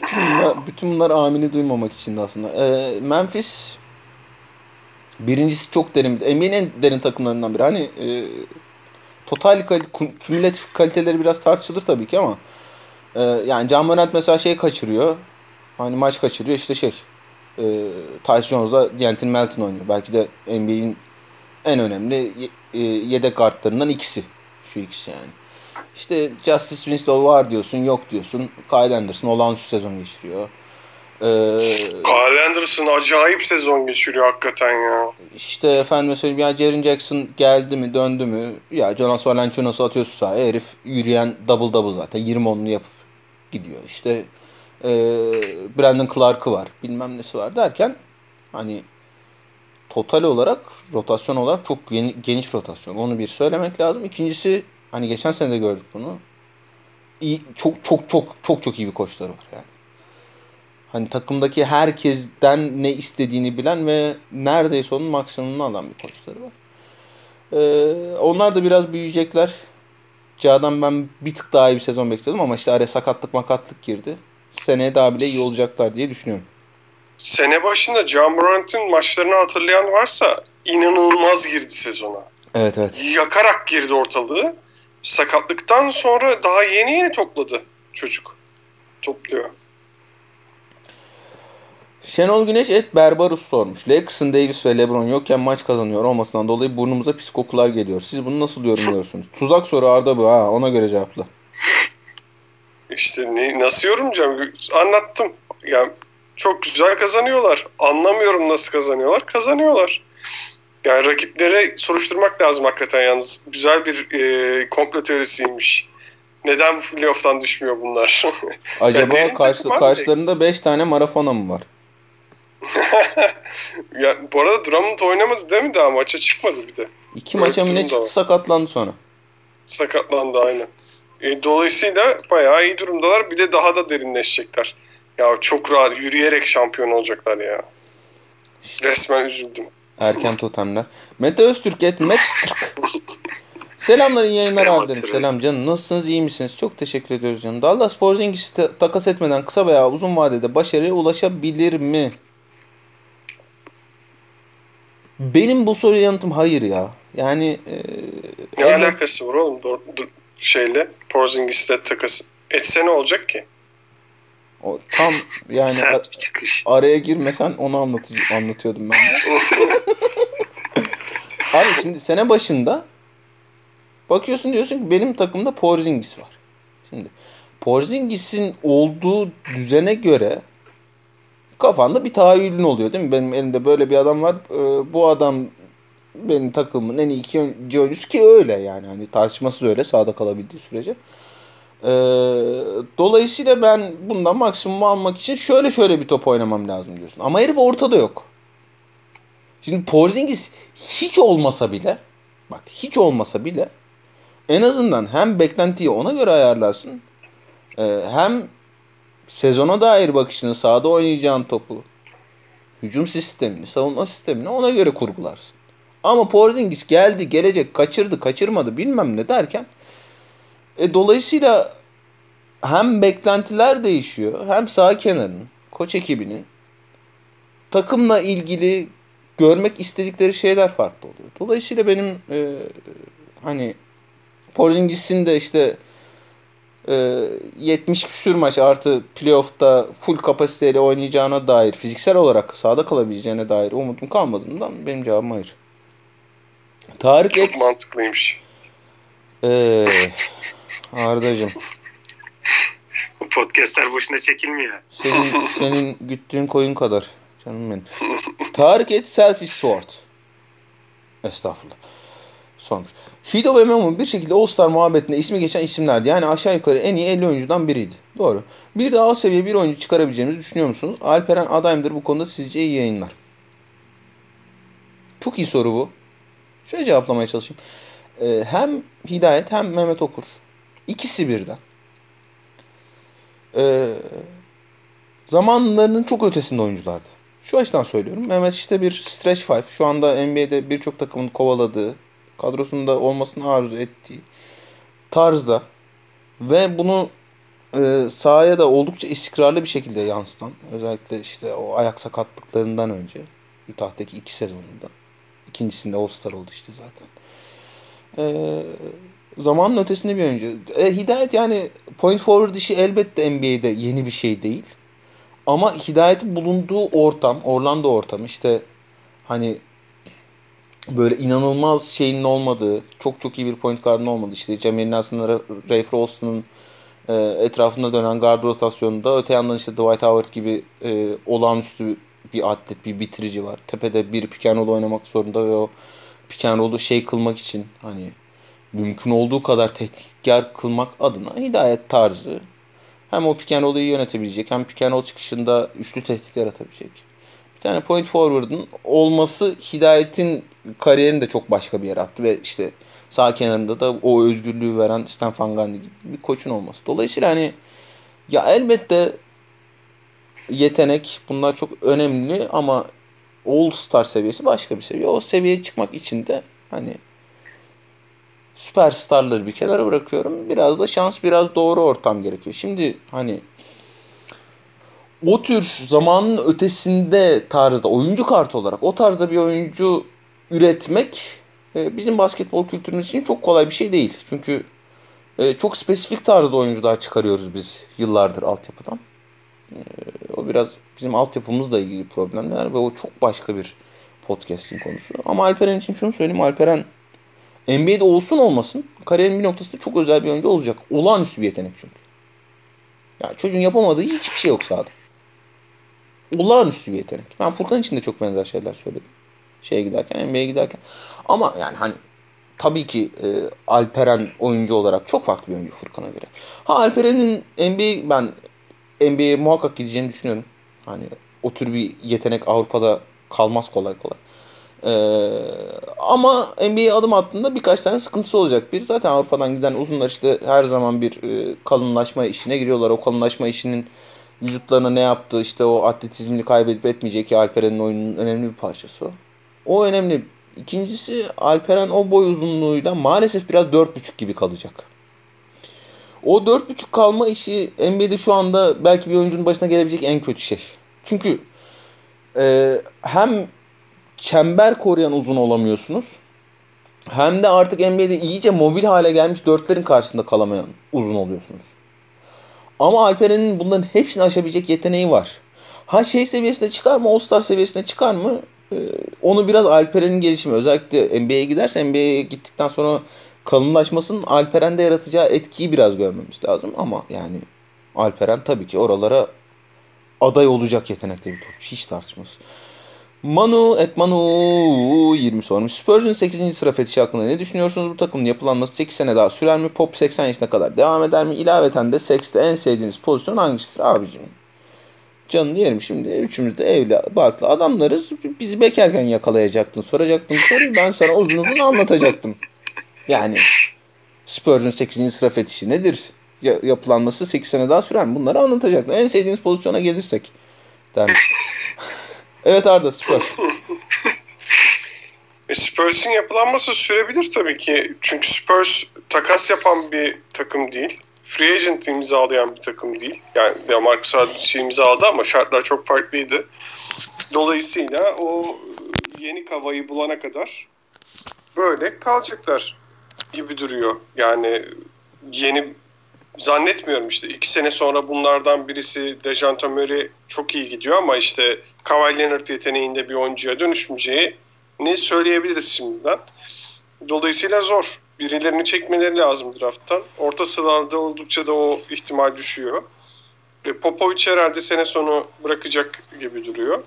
bütün, bunlar, bütün bunlar amini duymamak için de aslında. Ee, Memphis birincisi çok derin. NBA'nin en derin takımlarından biri. Hani e, total kal kümülatif kaliteleri biraz tartışılır tabii ki ama ee, yani John Morant mesela şey kaçırıyor. Hani maç kaçırıyor işte şey. E, Tyce Jones'la Denton Melton oynuyor. Belki de NBA'in en önemli e, yedek kartlarından ikisi. Şu ikisi yani. İşte Justice Winslow var diyorsun, yok diyorsun. Kyle Anderson olağanüstü sezon geçiriyor. Ee, Kyle Anderson acayip sezon geçiriyor hakikaten ya. İşte efendim söyleyeyim ya Jaren Jackson geldi mi döndü mü ya Jonas Valanciunas atıyorsun sahaya herif yürüyen double double zaten 20 onlu yapıp gidiyor. İşte e, Brandon Clark'ı var. Bilmem nesi var derken hani total olarak rotasyon olarak çok geni, geniş rotasyon. Onu bir söylemek lazım. İkincisi hani geçen sene de gördük bunu. İyi, çok çok çok çok çok iyi bir koçları var yani. Hani takımdaki herkesten ne istediğini bilen ve neredeyse onun maksimumunu alan bir koçları var. Ee, onlar da biraz büyüyecekler. Cağdan ben bir tık daha iyi bir sezon bekliyordum ama işte araya sakatlık makatlık girdi. Seneye daha bile iyi olacaklar diye düşünüyorum. Sene başında John Morant'ın maçlarını hatırlayan varsa inanılmaz girdi sezona. Evet evet. Yakarak girdi ortalığı. Sakatlıktan sonra daha yeni yeni topladı çocuk. Topluyor. Şenol Güneş et Berbarus sormuş. Lakers'ın Davis ve LeBron yokken maç kazanıyor olmasından dolayı burnumuza pis kokular geliyor. Siz bunu nasıl yorumluyorsunuz? Tuzak soru Arda bu ha ona göre cevapla. İşte ne, nasıl yorumlayacağım? Anlattım. Yani çok güzel kazanıyorlar. Anlamıyorum nasıl kazanıyorlar. Kazanıyorlar. Yani rakipleri soruşturmak lazım hakikaten yalnız. Güzel bir e, komplo teorisiymiş. Neden playoff'tan düşmüyor bunlar? Acaba karşı, karşılarında Lakers. 5 tane marafona mı var? ya, bu arada Drummond oynamadı değil mi daha? Maça çıkmadı bir de. İki Öyle maça mı ne çıktı sakatlandı sonra. Sakatlandı aynen. E, dolayısıyla bayağı iyi durumdalar. Bir de daha da derinleşecekler. Ya çok rahat yürüyerek şampiyon olacaklar ya. Resmen üzüldüm. Erken totemler. Mete Öztürk et Met Selamlar iyi yayınlar Selam abilerim. Atilla. Selam canım. Nasılsınız? iyi misiniz? Çok teşekkür ediyoruz canım. Dallas Porzingis'i ta- takas etmeden kısa veya uzun vadede başarıya ulaşabilir mi? Benim bu soruya yanıtım hayır ya. Yani e, Ne elbet- alakası var oğlum Dor- dur- şeyle Porzingis'le takas etse ne olacak ki? o tam yani Sert bir çıkış. araya girmesen onu anlatı- anlatıyordum ben de. Abi şimdi sene başında bakıyorsun diyorsun ki benim takımda Porzingis var. Şimdi Porzingis'in olduğu düzene göre kafanda bir tahayyülün oluyor değil mi? Benim elimde böyle bir adam var. Ee, bu adam benim takımın en iyi iki oyuncu oyuncusu ki öyle yani. Hani tartışmasız öyle sahada kalabildiği sürece. Ee, dolayısıyla ben bundan maksimumu almak için şöyle şöyle bir top oynamam lazım diyorsun. Ama herif ortada yok. Şimdi Porzingis hiç olmasa bile bak hiç olmasa bile en azından hem beklentiyi ona göre ayarlarsın e, hem sezona dair bakışını sahada oynayacağın topu hücum sistemini, savunma sistemini ona göre kurgularsın. Ama Porzingis geldi, gelecek, kaçırdı, kaçırmadı bilmem ne derken e, dolayısıyla hem beklentiler değişiyor hem sağ kenarının, koç ekibinin takımla ilgili görmek istedikleri şeyler farklı oluyor. Dolayısıyla benim e, hani Porzingis'in de işte e, 70 küsür maç artı playoff'ta full kapasiteyle oynayacağına dair fiziksel olarak sahada kalabileceğine dair umudum kalmadığından benim cevabım hayır. Tarık Çok Ek, mantıklıymış. e, Arda'cığım Bu podcastler boşuna çekilmiyor. senin, senin güttüğün koyun kadar canım benim. Tarık et selfish sword. Estağfurullah. Sormuş. Hido ve Memo bir şekilde All-Star muhabbetinde ismi geçen isimlerdi. Yani aşağı yukarı en iyi 50 oyuncudan biriydi. Doğru. Bir daha alt seviye bir oyuncu çıkarabileceğimizi düşünüyor musunuz? Alperen adayımdır bu konuda sizce iyi yayınlar. Çok iyi soru bu. Şöyle cevaplamaya çalışayım. Ee, hem Hidayet hem Mehmet Okur. İkisi birden. Ee, zamanlarının çok ötesinde oyunculardı. Şu açıdan söylüyorum. Mehmet işte bir stretch five. Şu anda NBA'de birçok takımın kovaladığı, kadrosunda olmasını arzu ettiği tarzda ve bunu e, sahaya da oldukça istikrarlı bir şekilde yansıtan özellikle işte o ayak sakatlıklarından önce Utah'taki iki sezonunda ikincisinde All-Star oldu işte zaten. E, zamanın ötesinde bir oyuncu. E, Hidayet yani point forward işi elbette NBA'de yeni bir şey değil. Ama Hidayet'in bulunduğu ortam, Orlando ortamı işte hani böyle inanılmaz şeyin olmadığı, çok çok iyi bir point guard'ın olmadığı işte Jameer Nelson'la Ray Frost'un e, etrafında dönen guard rotasyonunda öte yandan işte Dwight Howard gibi e, olağanüstü bir atlet, bir bitirici var. Tepede bir pick and roll oynamak zorunda ve o pick and roll'u şey kılmak için hani mümkün olduğu kadar tehditkar kılmak adına hidayet tarzı hem o pick and roll'u iyi yönetebilecek hem pick and roll çıkışında üçlü tehdit yaratabilecek. Tane point forward'ın olması hidayetin kariyerini de çok başka bir yere attı ve işte sağ kenarında da o özgürlüğü veren Stan Van Gundy gibi bir koçun olması. Dolayısıyla hani ya elbette yetenek bunlar çok önemli ama All Star seviyesi başka bir seviye. O seviyeye çıkmak için de hani süperstarları bir kenara bırakıyorum. Biraz da şans, biraz doğru ortam gerekiyor. Şimdi hani o tür zamanın ötesinde tarzda oyuncu kartı olarak o tarzda bir oyuncu üretmek e, bizim basketbol kültürümüz için çok kolay bir şey değil. Çünkü e, çok spesifik tarzda oyuncular çıkarıyoruz biz yıllardır altyapıdan. E, O biraz bizim altyapımızla ilgili problemler ve o çok başka bir podcast'in konusu. Ama Alperen için şunu söyleyeyim. Alperen NBA'de olsun olmasın kariyerin bir noktasında çok özel bir oyuncu olacak. Olağanüstü bir yetenek çünkü. Yani çocuğun yapamadığı hiçbir şey yok sahada. Olağanüstü bir yetenek. Ben Furkan için de çok benzer şeyler söyledim. Şeye giderken, NBA'ye giderken. Ama yani hani tabii ki e, Alperen oyuncu olarak çok farklı bir oyuncu Furkan'a göre. Ha Alperen'in NBA ben NBA'ye muhakkak gideceğini düşünüyorum. Hani o tür bir yetenek Avrupa'da kalmaz kolay kolay. Ee, ama NBA'ye adım attığında birkaç tane sıkıntısı olacak. Bir zaten Avrupa'dan giden uzunlar işte her zaman bir e, kalınlaşma işine giriyorlar. O kalınlaşma işinin vücutlarına ne yaptığı işte o atletizmini kaybedip etmeyecek ki Alperen'in oyununun önemli bir parçası o. O önemli. İkincisi Alperen o boy uzunluğuyla maalesef biraz 4.5 gibi kalacak. O 4.5 kalma işi NBA'de şu anda belki bir oyuncunun başına gelebilecek en kötü şey. Çünkü e, hem çember koruyan uzun olamıyorsunuz. Hem de artık NBA'de iyice mobil hale gelmiş dörtlerin karşısında kalamayan uzun oluyorsunuz. Ama Alperen'in bunların hepsini aşabilecek yeteneği var. Ha şey seviyesine çıkar mı? All-Star seviyesine çıkar mı? Ee, onu biraz Alperen'in gelişimi. Özellikle NBA'ye giderse NBA'ye gittikten sonra kalınlaşmasının Alperen'de yaratacağı etkiyi biraz görmemiz lazım. Ama yani Alperen tabii ki oralara aday olacak yetenekte bir topçu. Hiç tartışmasız. Manu et Manu 20 sormuş. Spurs'un 8. sıra fetişi hakkında ne düşünüyorsunuz? Bu takımın yapılanması 8 sene daha sürer mi? Pop 80 yaşına kadar devam eder mi? İlaveten de sekste en sevdiğiniz pozisyon hangisidir abicim? Canım diyelim şimdi üçümüz de evli barklı adamlarız. Bizi bekarken yakalayacaktın. Soracaktın soruyu ben sana uzun uzun anlatacaktım. Yani Spurs'un 8. sıra fetişi nedir? Ya, yapılanması 8 sene daha sürer mi? Bunları anlatacaktım. En sevdiğiniz pozisyona gelirsek. Dermiş. Evet Arda Spurs. E, Spurs'in yapılanması sürebilir tabii ki. Çünkü Spurs takas yapan bir takım değil. Free agent imzalayan bir takım değil. Yani Demarcus Aldridge imzaladı ama şartlar çok farklıydı. Dolayısıyla o yeni kavayı bulana kadar böyle kalacaklar gibi duruyor. Yani yeni zannetmiyorum işte iki sene sonra bunlardan birisi Dejan Murray çok iyi gidiyor ama işte Kawhi Leonard yeteneğinde bir oyuncuya dönüşmeyeceği ne söyleyebiliriz şimdiden. Dolayısıyla zor. Birilerini çekmeleri lazım drafttan. Orta sıralarda oldukça da o ihtimal düşüyor. E, Popovic herhalde sene sonu bırakacak gibi duruyor.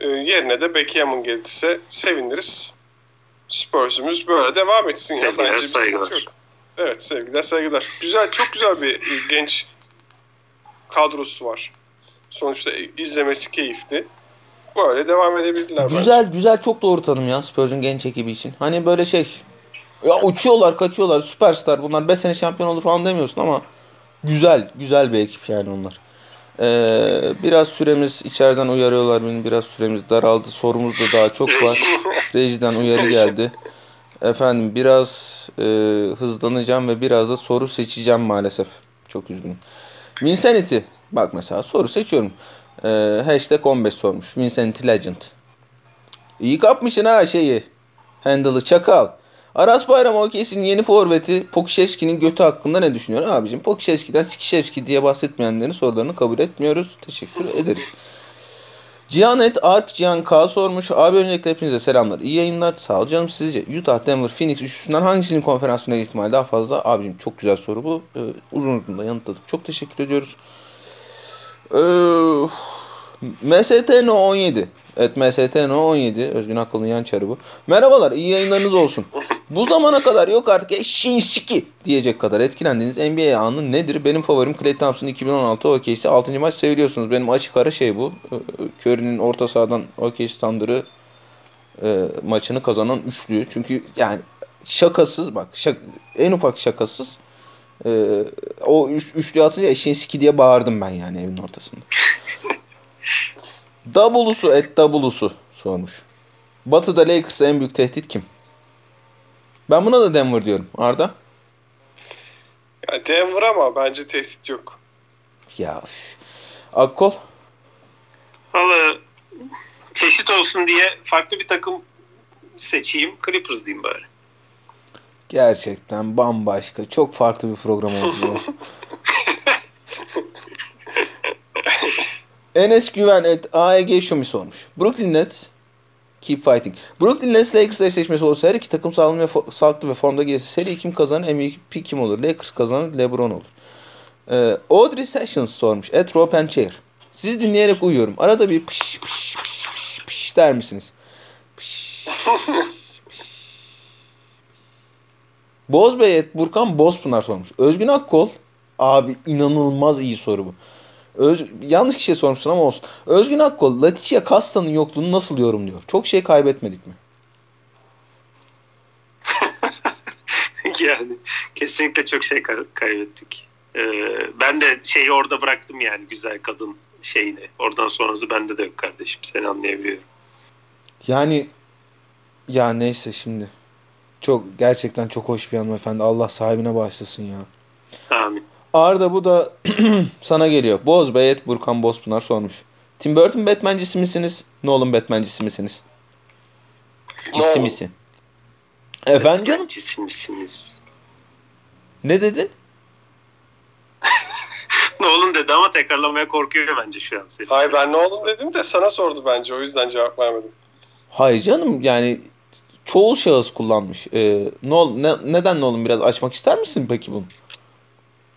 E, yerine de Beckham'ın gelirse seviniriz. Spurs'umuz böyle devam etsin. Ya. Bence bir sıkıntı yok. Evet sevgiler saygılar. Güzel çok güzel bir genç kadrosu var. Sonuçta izlemesi keyifli. Böyle devam edebilirler Güzel bence. güzel çok doğru tanım ya Spurs'un genç ekibi için. Hani böyle şey ya uçuyorlar kaçıyorlar süperstar bunlar 5 sene şampiyon olur falan demiyorsun ama güzel güzel bir ekip yani onlar. Ee, biraz süremiz içeriden uyarıyorlar beni biraz süremiz daraldı sorumuz da daha çok var. Rejiden uyarı geldi. Efendim biraz e, hızlanacağım ve biraz da soru seçeceğim maalesef. Çok üzgünüm. Vincenity. Bak mesela soru seçiyorum. E, hashtag 15 sormuş. Vincenity Legend. İyi kapmışsın ha şeyi. Handle'ı çakal. Aras Bayram OKC'nin yeni forveti Pokişevski'nin götü hakkında ne düşünüyor abicim? Pokişevski'den Sikişevski diye bahsetmeyenlerin sorularını kabul etmiyoruz. Teşekkür ederiz. Cihanet Ark Cihan K sormuş. Abi öncelikle hepinize selamlar. İyi yayınlar. Sağ ol canım sizce. Utah, Denver, Phoenix üçlüsünden hangisinin konferans finali ihtimali daha fazla? Abicim çok güzel soru bu. Ee, uzun uzun da yanıtladık. Çok teşekkür ediyoruz. Ee, MSTN 17. Evet MSTN 17. Özgün Akıl'ın yan çarı bu. Merhabalar iyi yayınlarınız olsun. Bu zamana kadar yok artık eşeğin siki diyecek kadar etkilendiğiniz NBA anı nedir? Benim favorim Klay Thompson 2016 OKC 6. maç seviliyorsunuz. Benim açık ara şey bu. Curry'nin orta sahadan OKC Thunder'ı e, maçını kazanan üçlü. Çünkü yani şakasız bak şak, en ufak şakasız e, o üç, üçlü atınca eşeğin siki diye bağırdım ben yani evin ortasında. Double'usu et double'usu sormuş. Batı'da Lakers'a en büyük tehdit kim? Ben buna da Denver diyorum. Arda? Ya Denver ama bence tehdit yok. Ya. Akkol? Valla çeşit olsun diye farklı bir takım seçeyim. Clippers diyeyim bari. Gerçekten bambaşka. Çok farklı bir program oldu. Enes Güven et AEG Şumi sormuş. Brooklyn Nets Keep fighting. Brooklyn Nets Lakers eşleşmesi olsa her iki takım sağlam ve sağlıklı ve formda gelirse seri kim kazanır? MVP kim olur? Lakers kazanır, LeBron olur. Ee, Audrey Sessions sormuş. At Rope and Chair. Sizi dinleyerek uyuyorum. Arada bir pış pış pış pış, pış der misiniz? Pış, pış, pış. Bozbey et Burkan Bozpınar sormuş. Özgün Akkol. Abi inanılmaz iyi soru bu. Öz, yanlış kişiye sormuşsun ama olsun. Özgün Akkol, Leticia Casta'nın yokluğunu nasıl yorumluyor? Çok şey kaybetmedik mi? yani kesinlikle çok şey kaybettik. Ee, ben de şeyi orada bıraktım yani güzel kadın şeyini. Oradan sonrası bende de yok kardeşim. Seni anlayabiliyorum. Yani ya neyse şimdi. Çok gerçekten çok hoş bir hanımefendi. Allah sahibine bağışlasın ya. Amin. Arda bu da sana geliyor. Boz Beyet Burkan Bozpınar sormuş. Tim Burton Batman'cisi misiniz? Nolan Batman'cisi misiniz? Cisi misin? Efendim canım? Batman'cisi misiniz? Ne dedin? Nolan dedi ama tekrarlamaya korkuyor bence şu an. Seni. Hayır ben Nolan dedim de sana sordu bence o yüzden cevap vermedim. Hayır canım yani çoğul şahıs kullanmış. Ee, Nolan, ne, neden Nolan biraz açmak ister misin peki bunu?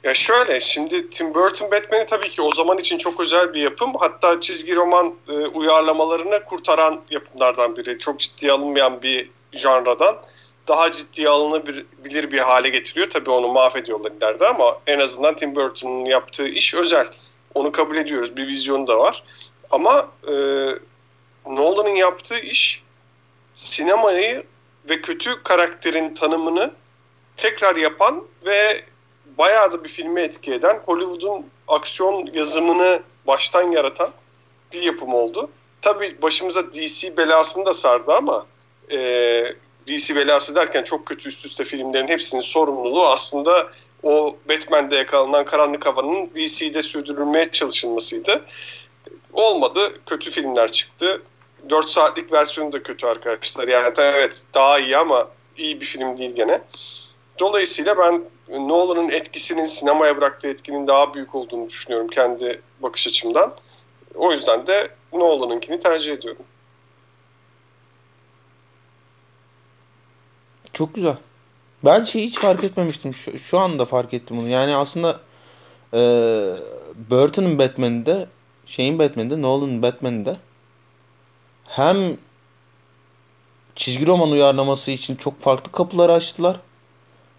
Ya şöyle şimdi Tim Burton Batman'i tabii ki o zaman için çok özel bir yapım. Hatta çizgi roman e, uyarlamalarını kurtaran yapımlardan biri. Çok ciddiye alınmayan bir janradan daha ciddiye alınabilir bir hale getiriyor. Tabii onu mahvediyorlar ileride ama en azından Tim Burton'un yaptığı iş özel. Onu kabul ediyoruz. Bir vizyonu da var. Ama e, Nolan'ın yaptığı iş sinemayı ve kötü karakterin tanımını tekrar yapan ve bayağı da bir filme etki eden Hollywood'un aksiyon yazımını baştan yaratan bir yapım oldu. Tabii başımıza DC belasını da sardı ama e, DC belası derken çok kötü üst üste filmlerin hepsinin sorumluluğu aslında o Batman'de yakalanan karanlık havanın DC'de sürdürülmeye çalışılmasıydı. Olmadı. Kötü filmler çıktı. 4 saatlik versiyonu da kötü arkadaşlar. Yani evet daha iyi ama iyi bir film değil gene. Dolayısıyla ben Nolan'ın etkisinin sinemaya bıraktığı etkinin daha büyük olduğunu düşünüyorum kendi bakış açımdan. O yüzden de Nolan'ınkini tercih ediyorum. Çok güzel. Ben şey hiç fark etmemiştim. Şu, şu anda fark ettim bunu. Yani aslında e, Burton'un Batman'inde şeyin Batman'inde Nolan'ın Batman'inde hem çizgi roman uyarlaması için çok farklı kapılar açtılar.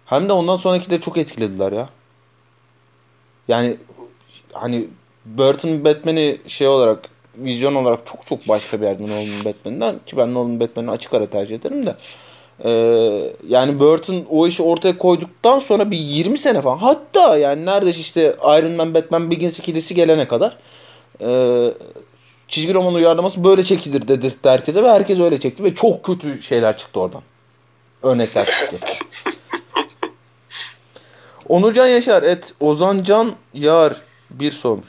Hem de ondan sonraki de çok etkilediler ya. Yani hani Burton Batman'i şey olarak vizyon olarak çok çok başka bir yerden Nolan'ın Batman'inden ki ben Nolan'ın Batman'i açık ara tercih ederim de. Ee, yani Burton o işi ortaya koyduktan sonra bir 20 sene falan hatta yani neredeyse işte Iron Man Batman Begins ikilisi gelene kadar e, çizgi roman uyarlaması böyle çekilir dedirtti herkese ve herkes öyle çekti ve çok kötü şeyler çıktı oradan. Örnekler çıktı. Onurcan Yaşar et Ozancan Yar bir sormuş.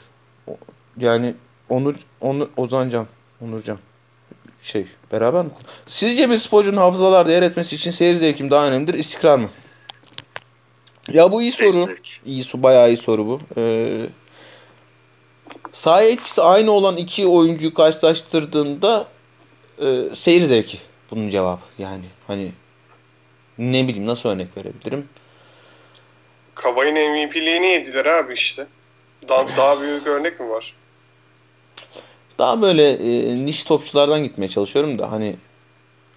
Yani Onur, Onur Ozancan Onurcan şey beraber mi? Sizce bir sporcunun hafızalarda yer etmesi için seyir zevkim daha önemlidir, istikrar mı? Ya bu iyi soru. İyi su bayağı iyi soru bu. Ee, sahaya etkisi aynı olan iki oyuncuyu karşılaştırdığında e, seyir zevki bunun cevabı. Yani hani ne bileyim nasıl örnek verebilirim? Kavay'ın MVP'liğini yediler abi işte. Daha, daha büyük örnek mi var? Daha böyle e, niş topçulardan gitmeye çalışıyorum da hani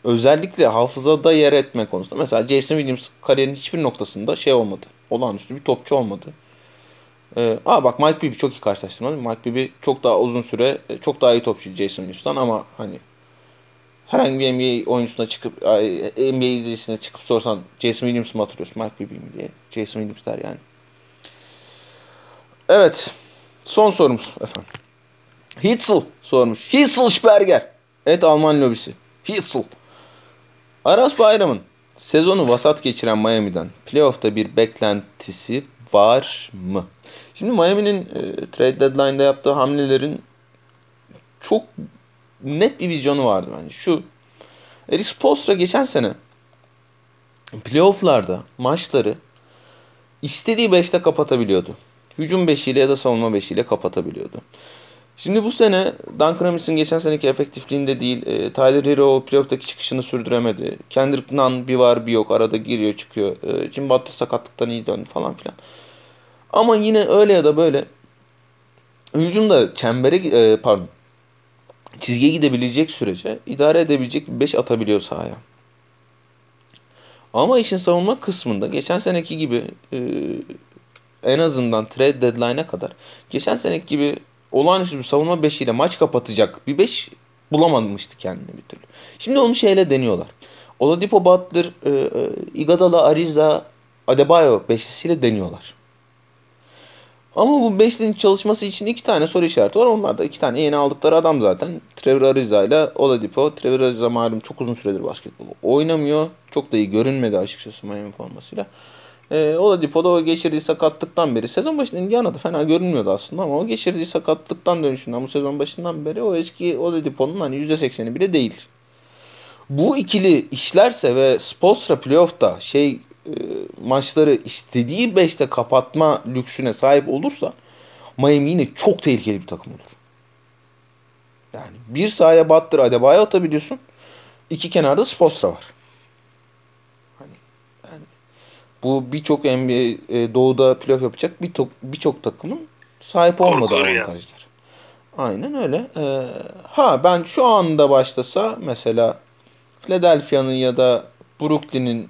özellikle hafızada yer etme konusunda. Mesela Jason Williams kariyerinin hiçbir noktasında şey olmadı. Olağanüstü bir topçu olmadı. Ee, aa bak Mike Bibby çok iyi karşılaştırma. Mike Bibby çok daha uzun süre çok daha iyi topçu Jason Williams'tan ama hani herhangi bir NBA oyuncusuna çıkıp NBA izleyicisine çıkıp sorsan Jason Williams mı hatırlıyorsun Mike Bibby mi diye. Jason Williams der yani. Evet. Son sorumuz efendim. Hitzel sormuş. Hitzel Evet Alman lobisi. Hitzel. Aras Bayram'ın sezonu vasat geçiren Miami'den playoff'ta bir beklentisi var mı? Şimdi Miami'nin e, trade deadline'da yaptığı hamlelerin çok net bir vizyonu vardı bence. Şu Eric Spoelstra geçen sene playoff'larda maçları istediği 5'te kapatabiliyordu. Hücum 5'iyle ya da savunma 5'iyle kapatabiliyordu. Şimdi bu sene Duncan Robinson geçen seneki efektifliğinde değil. E, Tyler Hero playoff'taki çıkışını sürdüremedi. Kendrick Nunn bir var bir yok. Arada giriyor çıkıyor. E, Jim Butler sakatlıktan iyi döndü falan filan. Ama yine öyle ya da böyle hücumda çembere e, pardon çizgiye gidebilecek sürece idare edebilecek bir 5 atabiliyor sahaya. Ama işin savunma kısmında geçen seneki gibi e, en azından trade deadline'e kadar geçen seneki gibi olağanüstü bir savunma 5 ile maç kapatacak bir 5 bulamamıştı kendini bir türlü. Şimdi onu şeyle deniyorlar. Oladipo Butler, e, e, Iguodala, Ariza, Adebayo beşlisiyle deniyorlar. Ama bu beşlinin çalışması için iki tane soru işareti var. Onlar da iki tane yeni aldıkları adam zaten. Trevor Ariza ile Oladipo. Trevor Ariza malum çok uzun süredir basketbol oynamıyor. Çok da iyi görünmedi açıkçası Miami formasıyla. E, Oladipo da o geçirdiği sakatlıktan beri sezon başında Indiana'da fena görünmüyordu aslında ama o geçirdiği sakatlıktan dönüşünden bu sezon başından beri o eski Oladipo'nun hani %80'i bile değil. Bu ikili işlerse ve Spolstra playoff'ta şey e, maçları istediği 5'te kapatma lüksüne sahip olursa Miami yine çok tehlikeli bir takım olur. Yani bir sahaya Butler Adebayo atabiliyorsun. İki kenarda Spolstra var. Hani yani bu birçok NBA e, doğuda playoff yapacak birçok birçok takımın sahip olmadığı avantajlar. Aynen öyle. Ee, ha ben şu anda başlasa mesela Philadelphia'nın ya da Brooklyn'in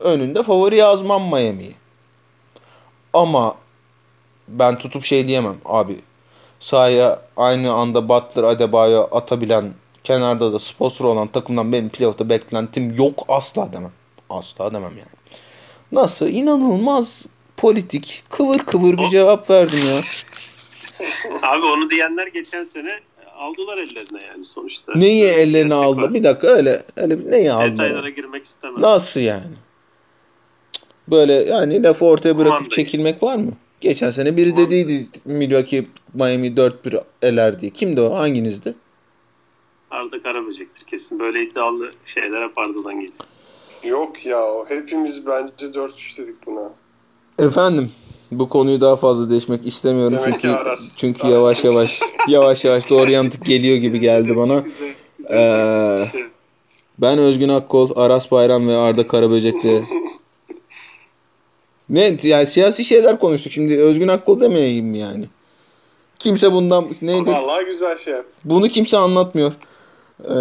önünde favori yazmam Miami'yi. Ama ben tutup şey diyemem abi. Sahaya aynı anda Butler Adebayo atabilen kenarda da sponsor olan takımdan benim playoff'ta beklentim yok asla demem. Asla demem yani. Nasıl? İnanılmaz politik, kıvır kıvır bir cevap verdim ya. Abi onu diyenler geçen sene aldılar ellerine yani sonuçta. Neyi ellerine aldı? Bir dakika öyle. öyle neyi aldı? Detaylara girmek istemem. Nasıl yani? Böyle yani lafı ortaya bırakıp çekilmek var mı? Geçen sene biri dediydi Milwaukee Miami 4-1 eler diye. Kimdi o? Hanginizdi? Arda Karaböcek'tir kesin. Böyle iddialı şeyler hep Arda'dan geliyor. Yok ya hepimiz bence 4-3 dedik buna. Efendim bu konuyu daha fazla değişmek istemiyorum Demek çünkü Aras, çünkü Aras yavaş yavaş yavaş yavaş doğru yanıtık geliyor gibi geldi bana. Güzel, güzel. Ee, ben Özgün Akkol, Aras Bayram ve Arda Karaböcek'te ne yani siyasi şeyler konuştuk şimdi Özgün Akkol demeyeyim yani. Kimse bundan neydi? Vallahi güzel şey yaptın. Bunu kimse anlatmıyor. Ee,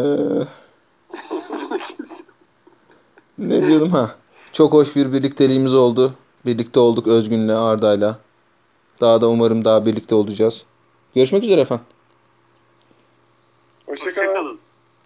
ne diyordum ha? Çok hoş bir birlikteliğimiz oldu. Birlikte olduk Özgün'le, Arda'yla. Daha da umarım daha birlikte olacağız. Görüşmek üzere efendim. Hoşçakalın. Hoşçakalın.